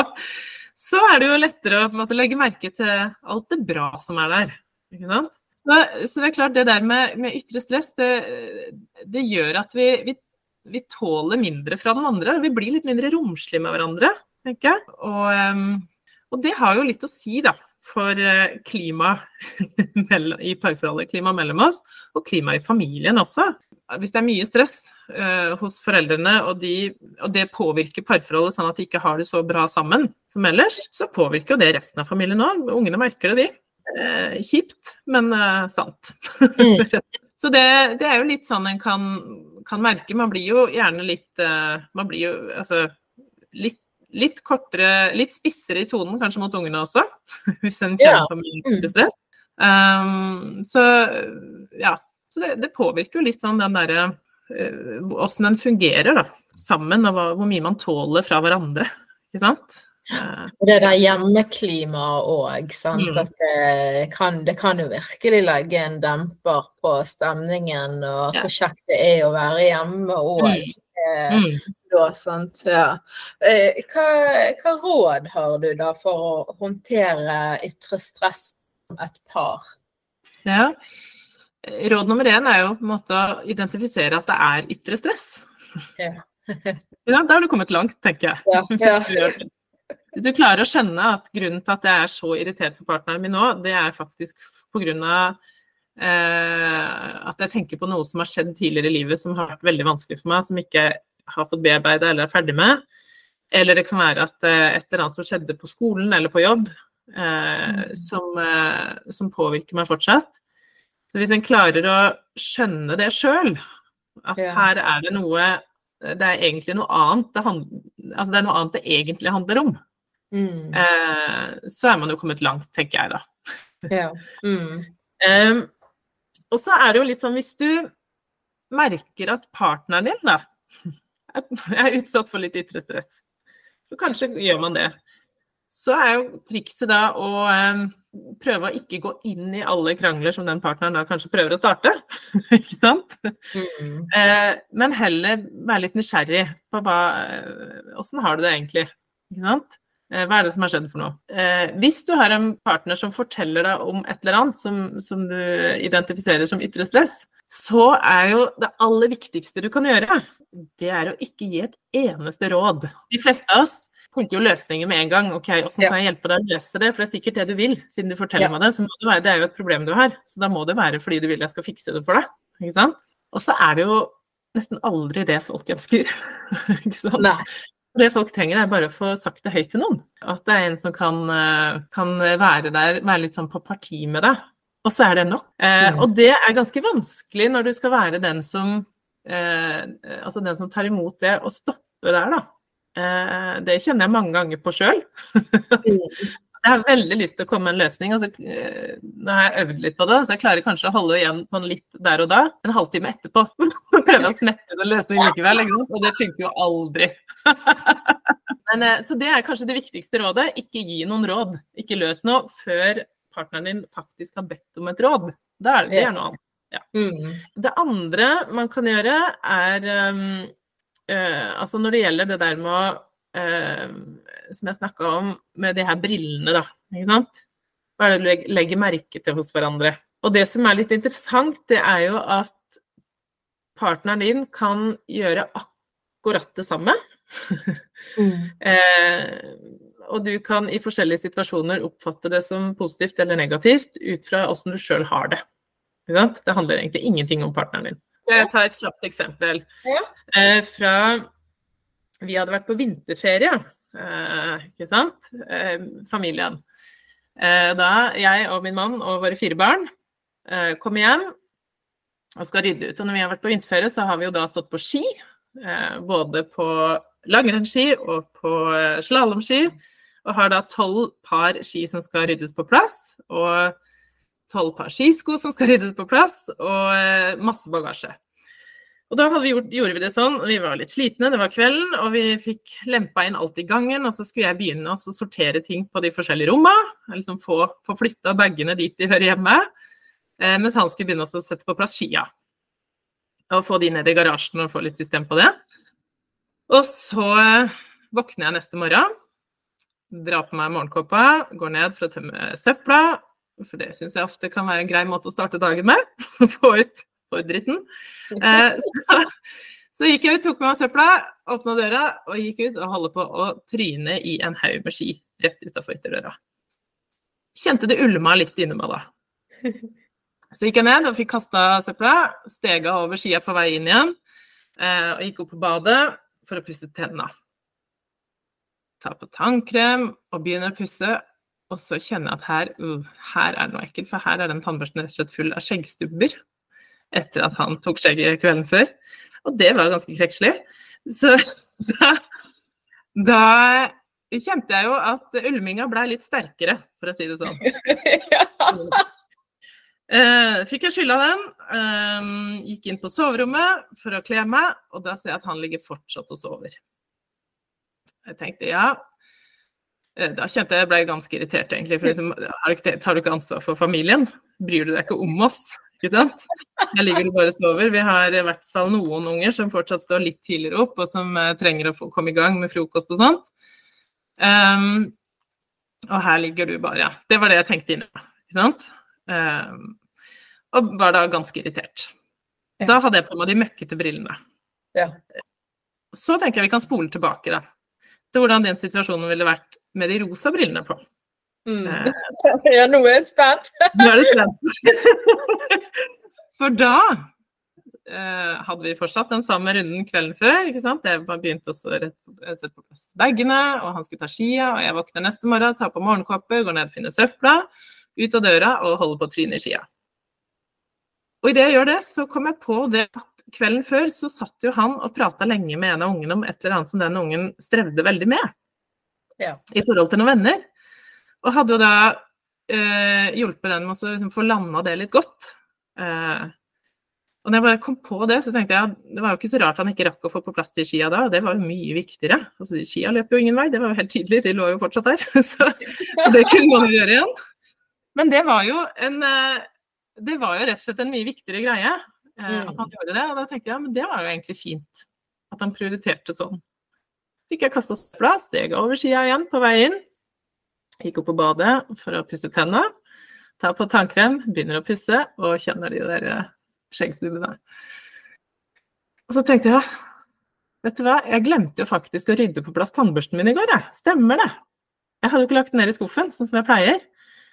så, er det jo lettere å måte, legge merke til alt det bra som er der. Ikke sant? Så, så det er klart, det der med, med ytre stress, det, det gjør at vi, vi, vi, tåler mindre fra den andre. Vi blir litt mindre romslige med hverandre, tenker jeg. Og um, og det har jo litt å si da, for eh, klima i parforholdet, klima mellom oss, og klima i familien også. Hvis det er mye stress uh, hos foreldrene, og, de, og, det påvirker parforholdet sånn at de ikke har det så bra sammen som ellers, så påvirker jo det resten av familien òg. Ungene merker det, de. Uh, kjipt, men uh, sant. Mm. så det, det, er jo litt sånn en kan, kan merke. Man blir jo gjerne litt Man blir jo altså litt litt kortere, litt spissere i tonen kanskje mot ungene også, hvis en kjenner på mm. stress. Um, så ja, så det, det, påvirker jo litt sånn den derre åssen uh, den fungerer da, sammen, og hva, hvor mye man tåler fra hverandre. Ikke sant? Og det der hjemmeklimaet òg, sant. Mm. At det kan, det kan, jo virkelig legge en demper på stemningen, og hvor kjekt det er å være hjemme òg. Mm. Mm. Da, sant? Ja. Eh, hva, hva, råd har du da for å håndtere ytre stress som et par? Ja. Råd nummer én er jo på en måte å identifisere at det er ytre stress. Ja. ja, da har du kommet langt, tenker jeg. Ja, ja. Hvis du klarer å skjønne at grunnen til at jeg er så irritert på partneren min nå, det er faktisk pga. Eh, at jeg tenker på noe som har skjedd tidligere i livet som har vært veldig vanskelig for meg, som ikke har fått bearbeida eller er ferdig med. Eller det kan være at eh, et eller annet som skjedde på skolen eller på jobb, eh, mm. som, eh, som, påvirker meg fortsatt. Så hvis en klarer å skjønne det sjøl, at ja. her er det noe Det er egentlig noe annet det, handler, altså det er noe annet det egentlig handler om. Mm. Eh, så er man jo kommet langt, tenker jeg da. Ja. Mm. um, og så er det jo litt sånn hvis du merker at partneren din da, er utsatt for litt ytre stress, så kanskje gjør man det. Så er jo trikset da å um, prøve å ikke gå inn i alle krangler som den partneren da kanskje prøver å starte. ikke sant? Mm. Eh, men heller være litt nysgjerrig på hva Åssen har du det egentlig? Ikke sant? Eh, hva er det som har skjedd for noe? Eh, hvis du har en partner som forteller deg om et eller annet som, som, du identifiserer som ytre stress, så er jo det aller viktigste du kan gjøre, det er å ikke gi et eneste råd. De fleste av oss tenker jo løsninger med en gang. Ok, åssen kan jeg hjelpe deg å løse det? For det er sikkert det du vil, siden du forteller ja. meg det. Så må det, være, det er jo et problem du har. Så da må det være fordi du vil jeg skal fikse det for deg. Ikke sant? Og så er det jo nesten aldri det folk ønsker. ikke sant? Nei. Det folk trenger, er bare å få sagt det høyt til noen. At det er en som kan, eh, kan være der, være litt sånn på parti med deg. Og så er det nok. Eh, mm. Og det er ganske vanskelig når du skal være den som eh, Altså den som tar imot det, og stoppe der, da. Eh, det kjenner jeg mange ganger på sjøl. Jeg har veldig lyst til å komme med en løsning. Altså, eh, nå har jeg øvd litt på det, så jeg klarer kanskje å holde igjen sånn litt der og da. En halvtime etterpå prøve å smette inn en løsning likevel. Og det funker jo aldri. Men, eh, så det er kanskje det viktigste rådet. Ikke gi noen råd. Ikke løs noe før partneren din faktisk har bedt om et råd. Da er det, det er noe annet. Ja. Mm. Det andre man kan gjøre, er uh, Altså når det gjelder det der med å uh, Som jeg snakka om med de her brillene, da. Ikke sant? Hva er det du legger merke til hos hverandre? Og det som er litt interessant, det er jo at partneren din kan gjøre akkurat det samme. Mm. eh, og du kan i forskjellige situasjoner oppfatte det som positivt eller negativt ut fra åssen du sjøl har det. Det handler egentlig ingenting om partneren din. Skal jeg ta et kjapt eksempel? Ja. Eh, fra Vi hadde vært på vinterferie, ikke sant? Eh, familien. Eh, da jeg og min mann og våre fire barn eh, kommer hjem og skal rydde ut. Og når vi har vært på vinterferie, så har vi jo da stått på ski. eh, både på langrennsski og på eh, slalåmski. Og har da tolv par ski som skal ryddes på plass. Og tolv par skisko som skal ryddes på plass, og eh, masse bagasje. Og da vi gjort, gjorde vi det sånn, vi var litt slitne, det var kvelden, og vi fikk lempa inn alt i gangen, og så skulle jeg begynne å sortere ting på de forskjellige rommene. Liksom få, få flytta bagene dit de hører hjemme. Eh, mens han skulle begynne å sette på plass skia. Og få de ned i garasjen og få litt system på det. Og så eh, våkner jeg neste morgen, drar på meg morgenkåpa, går ned for å tømme søpla, for det syns jeg ofte kan være en grei måte å starte dagen med. Få ut, ut dritten. Eh, så, så, gikk jeg ut, tok med meg søpla, åpna døra og gikk ut og holdt på å tryne i en haug med ski rett utafor ytterdøra. Kjente det ulma litt inni meg da. Så gikk jeg ned og fikk kasta søpla, stega over skia på vei inn igjen eh, og gikk opp på badet for å pusse tenna. Ta på tannkrem og begynner å pusse, og så kjenner jeg at her, uh, her er det noe ekkelt, for her er den tannbørsten rett og slett full av skjeggstubber etter at han tok skjegget kvelden før. Og det var ganske krekslig. Så da, da kjente jeg jo at ulminga blei litt sterkere, for å si det sånn. Uh, fikk jeg skylda den. Uh, gikk inn på soverommet for å kle meg, og da ser jeg at han ligger fortsatt og sover. Jeg tenkte ja. Uh, da kjente jeg jeg ble ganske irritert, egentlig. For liksom, tar du ikke ansvar for familien? Bryr du deg ikke om oss? Ikke sant? Her ligger du bare og sover. Vi har i hvert fall noen unger som fortsatt står litt tidligere opp, og som uh, trenger å få komme i gang med frokost og sånt. Um, og her ligger du bare. ja. Det var det jeg tenkte inne. Ikke sant? Um, og var da ganske irritert. Ja. Da hadde jeg på meg de møkkete brillene. Ja. Så tenker jeg vi kan spole tilbake da, til hvordan den situasjonen ville vært med de rosa brillene på. Mm. Eh, Ja, nå er jeg spent. Nå er du spent. For da eh, hadde vi fortsatt den samme runden kvelden før. ikke sant? Jeg begynte også å sette på plass bagene, og han skulle ta skia. Og jeg våkner neste morgen, tar på morgenkåpe, går ned og finner søpla, ut av døra og holder på å tryne i skia. Og idet jeg gjør det, så kom jeg på det at kvelden før så satt jo han og prata lenge med en av ungene om et eller annet som den ungen strevde veldig med Ja. i forhold til noen venner. Og hadde jo da eh, hjulpet den med å liksom få landa det litt godt. Eh, og når jeg bare kom på det, så tenkte jeg at det var jo ikke så rart han ikke rakk å få på plass de skia da, og det var jo mye viktigere. Altså, Skia løper jo ingen vei, det var jo helt tydelig, de lå jo fortsatt der. Så, så det kunne man jo gjøre igjen. Men det var jo en eh, Det var jo rett og slett en mye viktigere greie eh, Mm. at han gjorde det. Og da tenkte jeg ja, men det var jo egentlig fint at han prioriterte sånn. Fikk jeg kasta søpla, steg over skia igjen på vei inn. Gikk opp på badet for å pusse tenna. Ta på tannkrem, begynner å pusse og kjenner de der eh, skjeggstubbene. Og så tenkte jeg vet du hva, jeg glemte jo faktisk å rydde på plass tannbørsten min i går, jeg. Stemmer det. Jeg hadde jo ikke lagt den ned i skuffen, sånn som jeg pleier.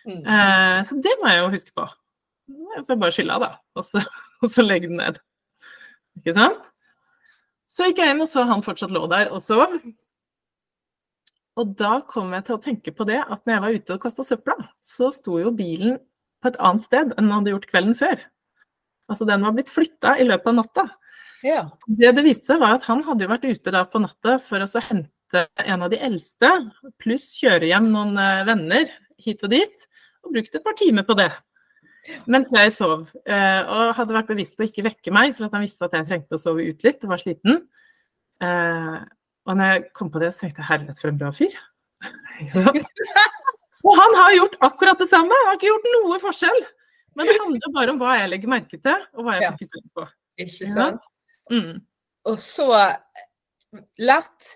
Mm. Eh, så det må jeg jo huske på. Jeg får bare skylda, da. Og så, og så legge den ned. Ikke sant? Så gikk jeg inn og så han fortsatt lå der og sov. Og da kom jeg til å tenke på det at når jeg var ute og kasta søpla, så sto jo bilen på et annet sted enn den hadde gjort kvelden før. Altså den var blitt flytta i løpet av natta. Ja. Det det viste seg, var at han hadde jo vært ute da på natta for å så hente en av de eldste, pluss kjøre hjem noen eh, venner hit og dit, og brukt et par timer på det. Mens jeg sov, eh, og hadde vært bevisst på å ikke vekke meg, for at han visste at jeg trengte å sove ut litt og var sliten. Eh, og når jeg kom på det, så tenkte jeg herlighet, for en bra fyr. og han har gjort akkurat det samme, han har ikke gjort noe forskjell. Men det handler bare om hva jeg legger merke til, og hva jeg fokuserer på. Ikke sant? Ja. Mm. Og så lett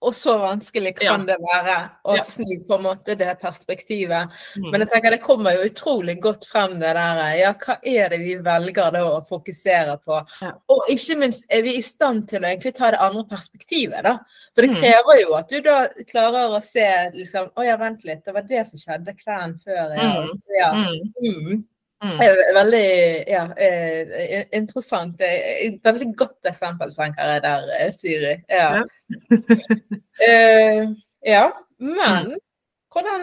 og så vanskelig kan ja. det være å ja. snu på en måte det perspektivet. Mm. Men jeg tenker det kommer jo utrolig godt frem det der Ja, hva er det vi velger da å fokusere på? Ja. Og ikke minst er vi i stand til å egentlig ta det andre perspektivet, da. For det mm. krever jo at du da klarer å se liksom Å ja, vent litt, det var det som skjedde kvelden før. Ja. Mm. Mm. Mm. Veldig ja, eh, interessant. Et veldig godt eksempel, tenker jeg der, Siri. Ja. Ja. uh, ja. Men mm. hvordan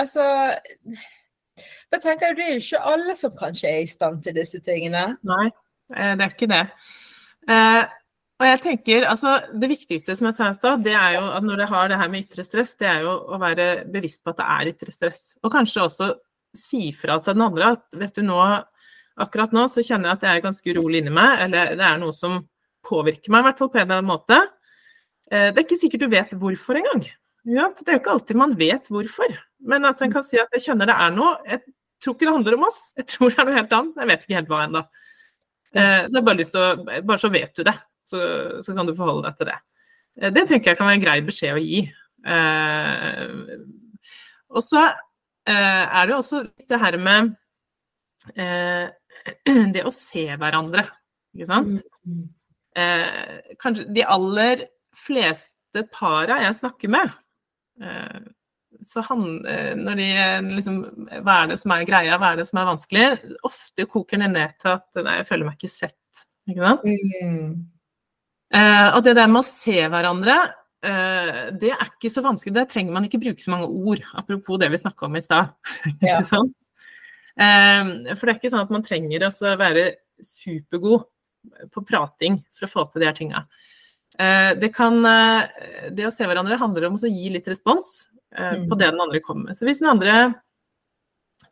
Altså jeg tenker Det er jo ikke alle som kanskje er i stand til disse tingene. Nei, det er ikke det. Uh, og jeg tenker, altså, Det viktigste som jeg sa i stad, det er jo at når det har det her med ytre stress, det er jo å være bevisst på at det er ytre stress. Og kanskje også si fra til den andre at vet du nå, akkurat nå så kjenner jeg at jeg er ganske urolig inni meg, eller det er noe som påvirker meg, i hvert fall på en eller annen måte. Eh, det er ikke sikkert du vet hvorfor engang. Ja, det er jo ikke alltid man vet hvorfor. Men at en kan si at jeg kjenner det er noe. Jeg tror ikke det handler om oss, jeg tror det er noe helt annet. Jeg vet ikke helt hva ennå. Eh, så jeg har bare lyst til å Bare så vet du det, så, så kan du forholde deg til det. Eh, det tenker jeg kan være en grei beskjed å gi. Og så er det jo også det her med eh, det å se hverandre, ikke sant. Mm. Eh, kanskje de aller fleste para jeg snakker med, så han, når de liksom Hva er det som er greia, hva er det som er vanskelig? Ofte koker det ned til at nei, jeg føler meg ikke sett. Ikke sant? Mm. og det der med å se hverandre det er ikke så vanskelig. Der trenger man ikke bruke så mange ord. Apropos det vi snakka om i stad. Ja. uh, for det er ikke sånn at man trenger å være supergod på prating for å få til de her tinga. Uh, det, kan, det å se hverandre handler om å gi litt respons mm. på det den andre kommer med. Så hvis den andre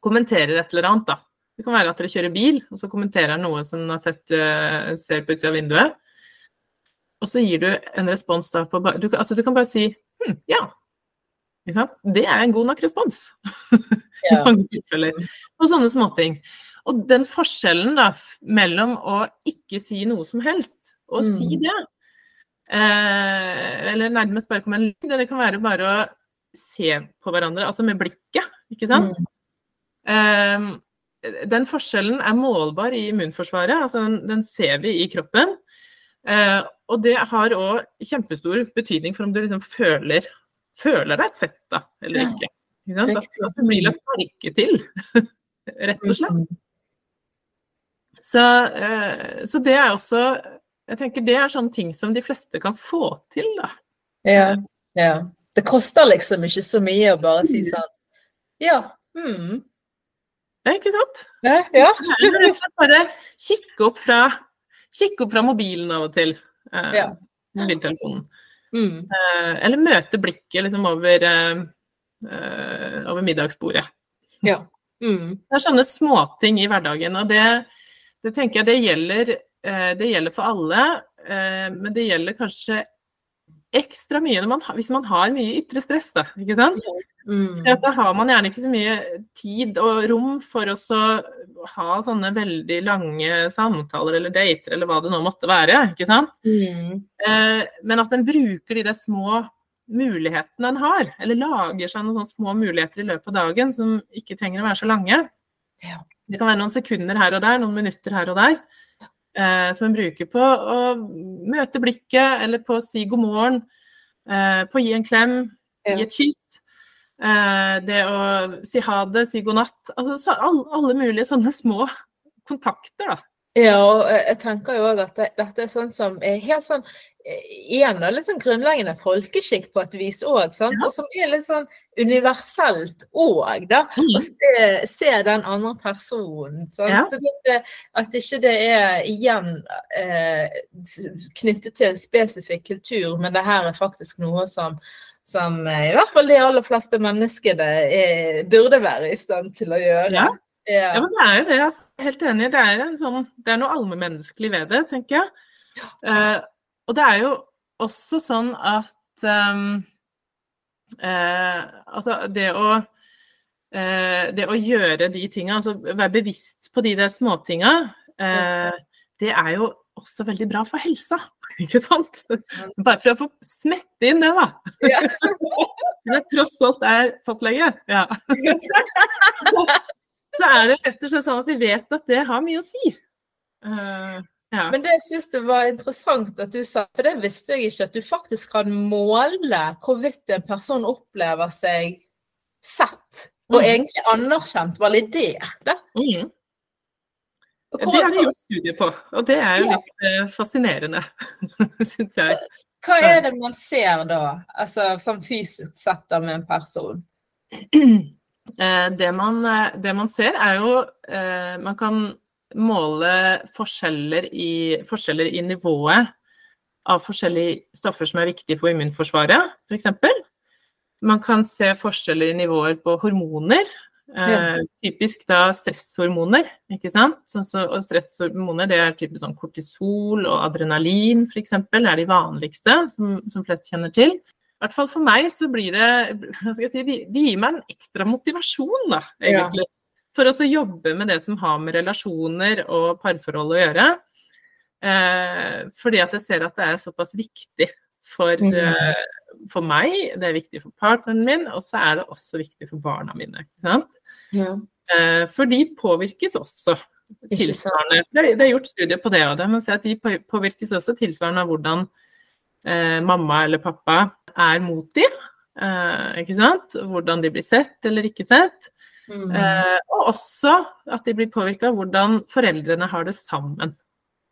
kommenterer et eller annet, da. Det kan være at dere kjører bil, og så kommenterer han noe som har sett, ser på utsida av vinduet. Og så gir du en respons da på du, altså du kan bare si hm, ja. Det er en god nok respons. I mange tilfeller. På sånne småting. Og den forskjellen da, mellom å ikke si noe som helst, og mm. si det, eh, eller nærmest bare komme en lyd, det kan være bare å se på hverandre, altså med blikket, ikke sant? Mm. Eh, den forskjellen er målbar i immunforsvaret, altså den, den ser vi i kroppen. Eh, og det har òg kjempestor betydning for om du liksom føler, føler deg sett da, eller ikke. ikke at, at, du blir lagt merke til, rett og slett. Så, eh, så, det er også Jeg tenker det er sånne ting som de fleste kan få til, da. Ja. ja. Det koster liksom ikke så mye å bare si mm. sånn Ja. Hmm. Ja, ikke sant? Ja. ja. Bare kikke opp fra Kikke opp fra mobilen av og til. Eh, ja. Mobiltelefonen. Mm. Eh, eller møte blikket liksom over, eh, eh over middagsbordet. Ja. Mm. Det er sånne småting i hverdagen. Og det, det tenker jeg det gjelder, eh, det gjelder for alle. Eh, men det gjelder kanskje ekstra mye man, hvis man har mye ytre stress, da. Ikke sant? Mm. Da har man gjerne ikke så mye tid og rom for å ha sånne veldig lange samtaler eller dater eller hva det nå måtte være. ikke sant? Mm. Eh, men at en bruker de der små mulighetene en har, eller lager seg noen sånne små muligheter i løpet av dagen som ikke trenger å være så lange. Ja. Det kan være noen sekunder her og der, noen minutter her og der eh, som en bruker på å møte blikket, eller på å si god morgen, eh, på å gi en klem, ja. gi et kyss. Eh, det å si ha det, si god natt. Altså så, alle, alle, mulige sånne små kontakter, da. Ja, og jeg tenker jo òg at det, dette er sånn som er helt sånn En Igjen da, litt sånn grunnleggende folkeskikk på et vis òg, sant. Og som er litt sånn universelt òg, da. Mm. Å se, se den andre personen. Ja. Så det, at ikke det er igjen eh, knyttet til en spesifikk kultur, men det her er faktisk noe som som eh, i hvert fall de aller fleste menneskene er, burde være i stand til å gjøre. Ja. Ja, Ja. men det er jo det. Jeg er helt enig. Det er, en sånn, det er noe allmennmenneskelig ved det, tenker jeg. Uh, og det er jo også sånn at um, uh, Altså, det å uh, Det å gjøre de tinga, altså være bevisst på de der småtinga, eh, det er jo også veldig bra for helsa. Ikke sant? Bare for å få smette inn det, da. Ja. Jeg tross alt er fastlege. Ja. Så er det rett og slett sånn at vi vet at det har mye å si. Eh, ja. Men det jeg syns det var interessant at du sa, for det visste jeg ikke, at du faktisk kan måle hvorvidt en person opplever seg sett og Mm. egentlig anerkjent, validert. Mm. Det har de gjort studier på, og det er jo litt eh, fascinerende, syns jeg. Hva er det man ser da, altså sånn fysisk sett med en person? Eh, det, man, eh, det man ser, er jo eh, Man kan måle forskjeller i, forskjeller i nivået av forskjellige stoffer som er viktige for immunforsvaret, f.eks. Man kan se forskjeller i nivåer på hormoner. Eh, Ja. Typisk da stresshormoner, ikke sant. Så, så, og stresshormoner det er typisk sånn kortisol og adrenalin f.eks. er de vanligste som, som flest kjenner til. I hvert fall for meg så blir det hva skal jeg si, de, de gir meg en ekstra motivasjon, da, Ja. egentlig. For også å jobbe med det som har med relasjoner og parforhold å gjøre. Eh, fordi at jeg ser at det er såpass viktig for, Mm. eh, for meg, det er viktig for partneren min, og så er det også viktig for barna mine. Ikke sant? Ja. Eh, for de påvirkes også tilsvarende. Det, er- gjort studier på det òg. Man ser at de påvirkes også tilsvarende av hvordan eh, mamma eller pappa er mot de. Eh, ikke sant? Hvordan de blir sett eller ikke sett. Mm. Eh, og også at de blir påvirka av hvordan foreldrene har det sammen.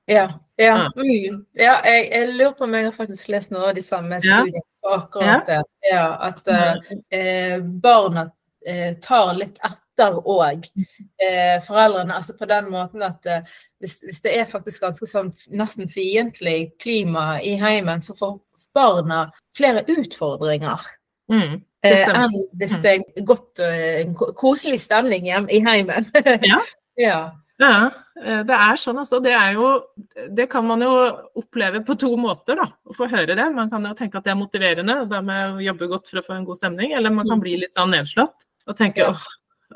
Ja, ja. Ja. Mm. ja jeg, jeg lurer på om jeg har faktisk lest noe av de samme studiene på akkurat det. Ja, at eh, eh, barna tar litt etter òg eh, foreldrene. Altså på den måten at eh, hvis, hvis det er faktisk ganske sånn nesten fiendtlig klima i heimen, så får barna flere utfordringer. Mm, Eh, enn hvis det er godt, eh, koselig stemning hjem i heimen. Ja. ja. Ja, eh, det er sånn altså. Det jo Det kan man jo oppleve på to måter, da. Å få høre det. Man kan jo tenke at det er motiverende, og må jobbe godt for å få en god stemning. Eller man kan bli litt sånn nedslått og tenke Ja. åh,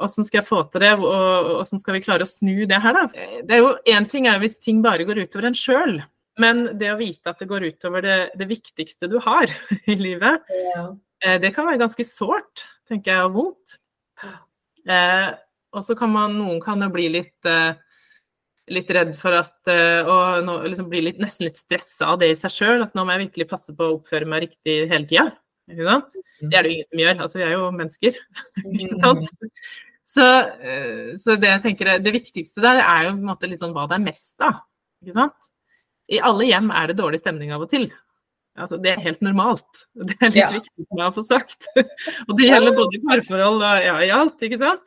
åssen skal jeg få til det, og hvordan skal vi klare å snu det her, da. Eh, Det er jo Én ting er hvis ting bare går utover en sjøl, men det å vite at det går utover det, det viktigste du har i livet, ja. Eh, Det kan være ganske sårt, tenker jeg, og vondt. Eh, og så kan man, noen kan jo bli litt, eh, litt redd for at eh, Og nå, liksom bli litt, nesten litt stressa av det i seg sjøl, at nå må jeg virkelig passe på å oppføre meg riktig hele tida. Ikke sant? Det er det jo ingen som gjør, altså vi er jo mennesker. Ikke Mm. sant? Så, eh, så det jeg tenker er, det viktigste der er jo på en måte sånn hva det er mest av. Ikke sant? I alle hjem er det dårlig stemning av og til. Altså, det er helt normalt. Det er litt Ja. viktig for meg å få sagt. og det gjelder både i parforhold og ja, i alt, ikke sant?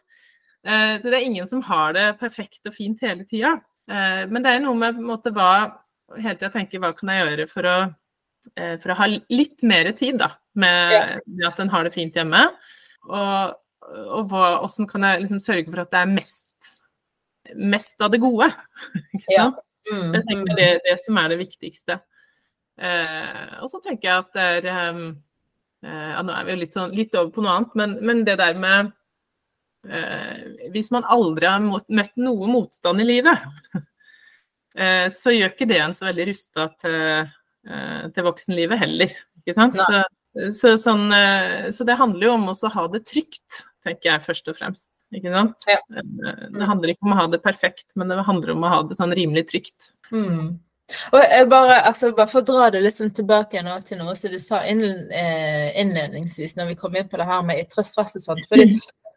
Eh, så det er ingen som har det perfekt og fint hele tida. Eh, men det er noe med på en måte hva Hele tida tenker hva kan jeg gjøre for å, for å ha litt mer tid da, med, med at en har det fint hjemme. Og, og hva, hvordan kan jeg liksom sørge for at det er mest, mest av det gode? Ja. Mm, Jeg tenker det det, det som er det viktigste. Eh, og så tenker jeg at det er ehm, eh, ja, Nå er vi jo litt, sånn, litt over på noe annet, men, men det der med eh, Hvis man aldri har møtt noe motstand i livet, eh, så gjør ikke det en så veldig rusta til, eh, til voksenlivet heller. Ikke sant? Så, så, sånn, eh, så det handler jo om å ha det trygt, tenker jeg først og fremst. Ikke sant? Ja. Eh, Det handler ikke om å ha det perfekt, men det handler om å ha det sånn rimelig trygt. Mm. Og bare, altså, bare for å dra det litt sånn tilbake nå til noe som du sa eh, innledningsvis når vi kom inn på det her med ytre stress og sånt. fordi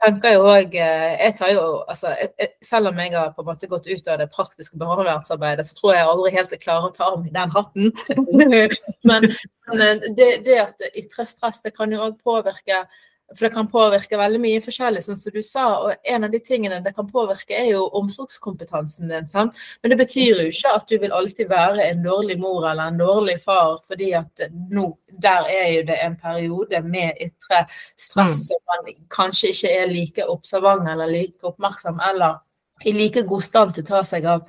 tenker jo også, eh, jeg tar jo, altså, jeg, Selv om jeg har på en måte gått ut av det praktiske barnevernsarbeidet, så tror jeg aldri helt jeg klarer å ta av meg den hatten. men, men det, det, at ytre stress det kan jo òg påvirke for det kan påvirke veldig mye forskjellig, sånn som du sa. Og en av de tingene det kan påvirke, er jo omsorgskompetansen din. sant? Men det betyr jo ikke at du vil alltid være en dårlig mor eller en dårlig far, fordi at nå, der er jo det en periode med ytre stress mm. som man kanskje ikke er like observant eller like oppmerksom eller i like god stand til å ta seg av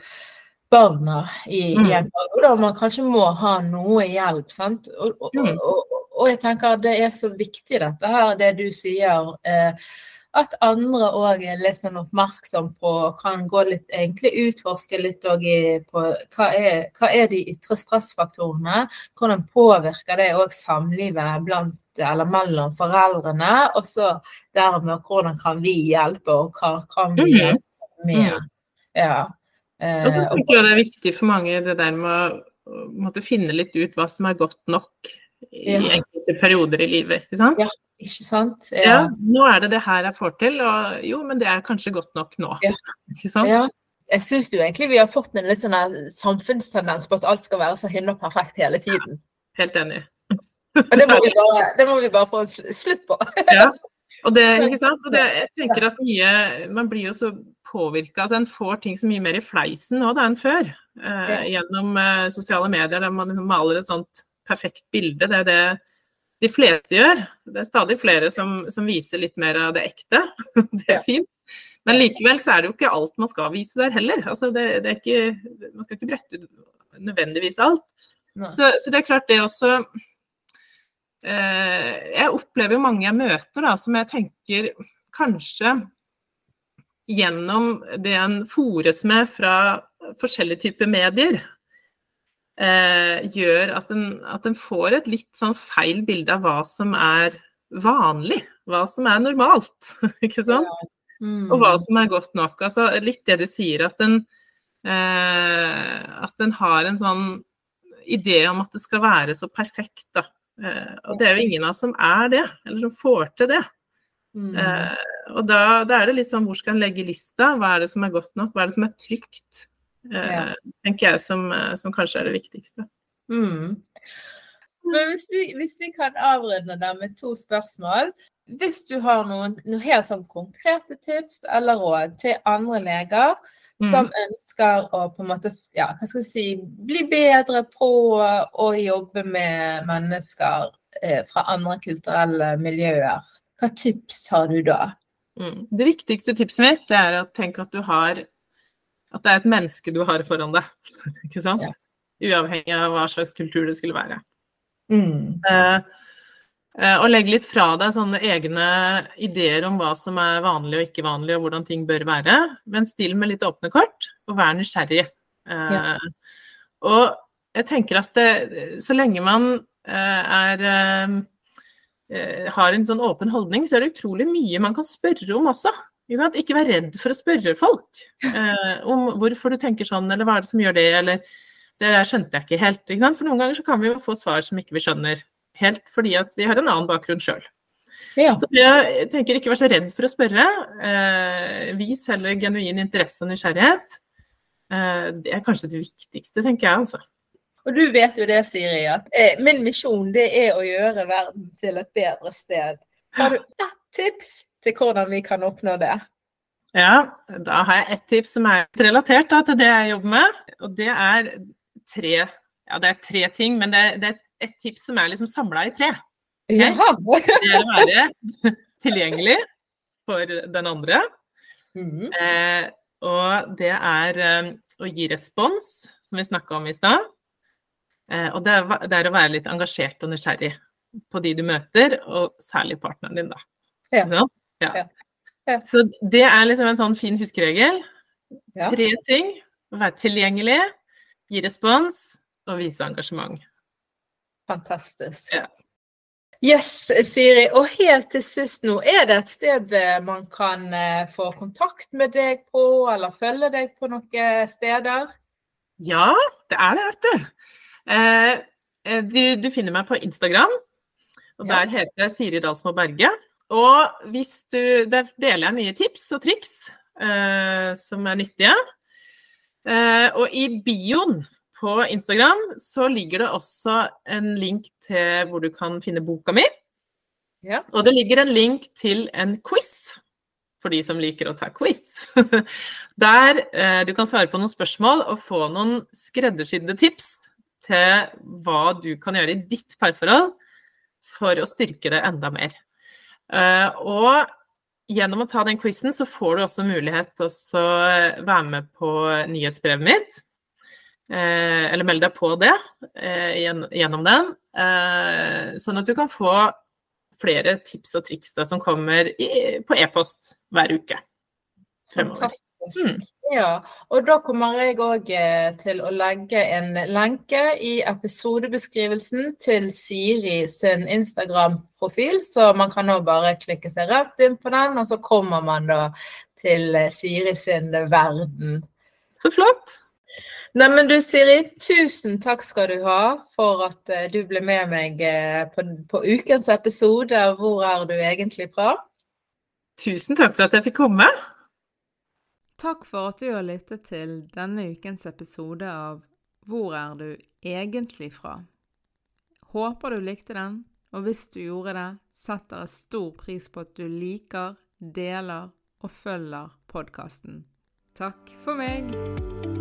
barna i, mm. i en periode, og man kanskje må ha noe hjelp. sant? Og, og, mm. og, og jeg tenker at det er så viktig dette her, det du sier. Eh, at andre òg er litt sånn oppmerksom på, kan gå litt, egentlig utforske litt òg på hva er, hva er de ytre stressfaktorene? Hvordan påvirker det òg samlivet blant, eller mellom foreldrene? Og så dermed hvordan kan vi hjelpe, og hva kan vi mhm. hjelpe med? Mm. Ja. Eh, og så tenker jeg det er viktig for mange det der med å måtte finne litt ut hva som er godt nok i ja. enkelte perioder i livet, ikke sant? Ja, ikke sant? Ja. ja. nå er det det her jeg får til, og jo, men det er kanskje godt nok nå. Ja. Ikke sant? Ja. Jeg syns jo egentlig vi har fått en litt sånn samfunnstendens på at alt skal være så himla perfekt hele tiden. Helt enig. Og det må vi bare, det må vi bare få en slutt på. ja. Og det, ikke sant? Og det, jeg tenker at mye Man blir jo så påvirka. Altså en får ting så mye mer i fleisen nå da enn før. Eh, gjennom eh, sosiale medier der man liksom maler et sånt perfekt bilde. Det er det de fleste gjør. Det er stadig flere som, som viser litt mer av det ekte. Det er fint. Men likevel så er det jo ikke alt man skal vise der heller. Altså det, det er ikke, man skal ikke brette ut nødvendigvis alt. Så, så, det er klart det også eh, Jeg opplever jo mange jeg møter da, som jeg tenker kanskje gjennom det en fores med fra forskjellige typer medier, eh, gjør at en, at en, får et litt sånn feil bilde av hva som er vanlig. Hva som er normalt, ikke sant? Mm. Og hva som er godt nok. Altså, litt det du sier, at en, eh, at en har en sånn idé om at det skal være så perfekt, da. Eh, og det er jo ingen av oss som er det, eller som får til det. Mm. Eh, og da, da, er det litt sånn hvor skal en legge lista? Hva er det som er godt nok? Hva er det som er trygt? Ja. Eh, tenker jeg som, eh, som, kanskje er det viktigste. Mm. Men hvis vi, hvis vi, kan avrunde der med to spørsmål. Hvis du har noen, noen helt sånn konkrete tips eller råd til andre leger mm. som ønsker å på en måte, ja, hva skal jeg si, bli bedre på å jobbe med mennesker eh, fra andre kulturelle miljøer, hva tips har du da? Mm. Det viktigste tipset mitt er å tenke at du har at det er et menneske du har foran deg. Ikke sant? Ja. Uavhengig av hva slags kultur det skulle være. Mm. Uh, uh, og legge litt fra deg sånne egne ideer om hva som er vanlig og ikke vanlig, og hvordan ting bør være, men still med litt åpne kort, og vær nysgjerrig. Uh, ja. Og jeg tenker at det, så lenge man er har en sånn åpen holdning, så er det utrolig mye man kan spørre om også. Ikke vær redd for å spørre folk eh, om hvorfor du tenker sånn, eller hva er det som gjør det, eller det skjønte jeg ikke helt. Ikke for noen ganger så kan vi jo få svar som ikke vi skjønner helt, fordi at vi har en annen bakgrunn sjøl. Ja. Så jeg tenker ikke vær så redd for å spørre. Eh, vis heller genuin interesse og nysgjerrighet. Eh, det er kanskje det viktigste, tenker jeg altså. Og du vet jo det, Siri, at eh, min misjon det er å gjøre verden til et bedre sted. Har du ett tips til hvordan vi kan oppnå det? Ja, da har jeg ett tips som er relatert da, til det jeg jobber med. Og det er tre, ja, det er tre ting, men det, det er et tips som er liksom samla i tre. Okay? Ja. det er å være tilgjengelig for den andre. Mm. Eh, og det er eh, å gi respons, som vi snakka om i stad. Eh, og det er, det er, å være litt engasjert og nysgjerrig på de du møter, og særlig partneren din, da. Ja. Ja. ja. Så det er liksom en sånn fin huskeregel. Tre ting. Være tilgjengelig, gi respons og vise engasjement. Fantastisk. Ja. Yes, Siri. Og helt til sist nå, er det et sted eh, man kan eh, få kontakt med deg på, eller følge deg på noen steder? Ja, det er det, vet du. Eh, du, du finner meg på Instagram, og der heter jeg Siri Dalsmo Berge. Og hvis du Der deler jeg mye tips og triks eh, som er nyttige. Eh, og i bioen på Instagram så ligger det også en link til hvor du kan finne boka mi. Ja. Og det ligger en link til en quiz for de som liker å ta quiz. Der eh, du kan svare på noen spørsmål og få noen skreddersydde tips til hva du kan gjøre i ditt parforhold for å styrke det enda mer. Eh, og gjennom å ta den quizen, så får du også mulighet til å være med på nyhetsbrevet mitt. Eh, eller meld deg på det eh, gjennom den. Eh, sånn at du kan få flere tips og triks da, som kommer i, på e-post hver uke. Fantastisk. Mm. Ja, og da kommer jeg òg eh, til å legge en lenke i episodebeskrivelsen til Siri sin Instagram-profil, så man kan nå bare klikke seg rett inn på den, og så kommer man da til eh, Siri sin verden. Så flott. Nei, men du Siri, tusen takk skal du ha for at uh, du ble med meg på, på, ukens episode Hvor er du egentlig fra? Tusen takk for at jeg fikk komme. Takk for at du har lyttet til denne ukens episode av Hvor er du egentlig fra? Håper du likte den, og hvis du gjorde det, setter jeg stor pris på at du liker, deler og følger podkasten. Takk for meg!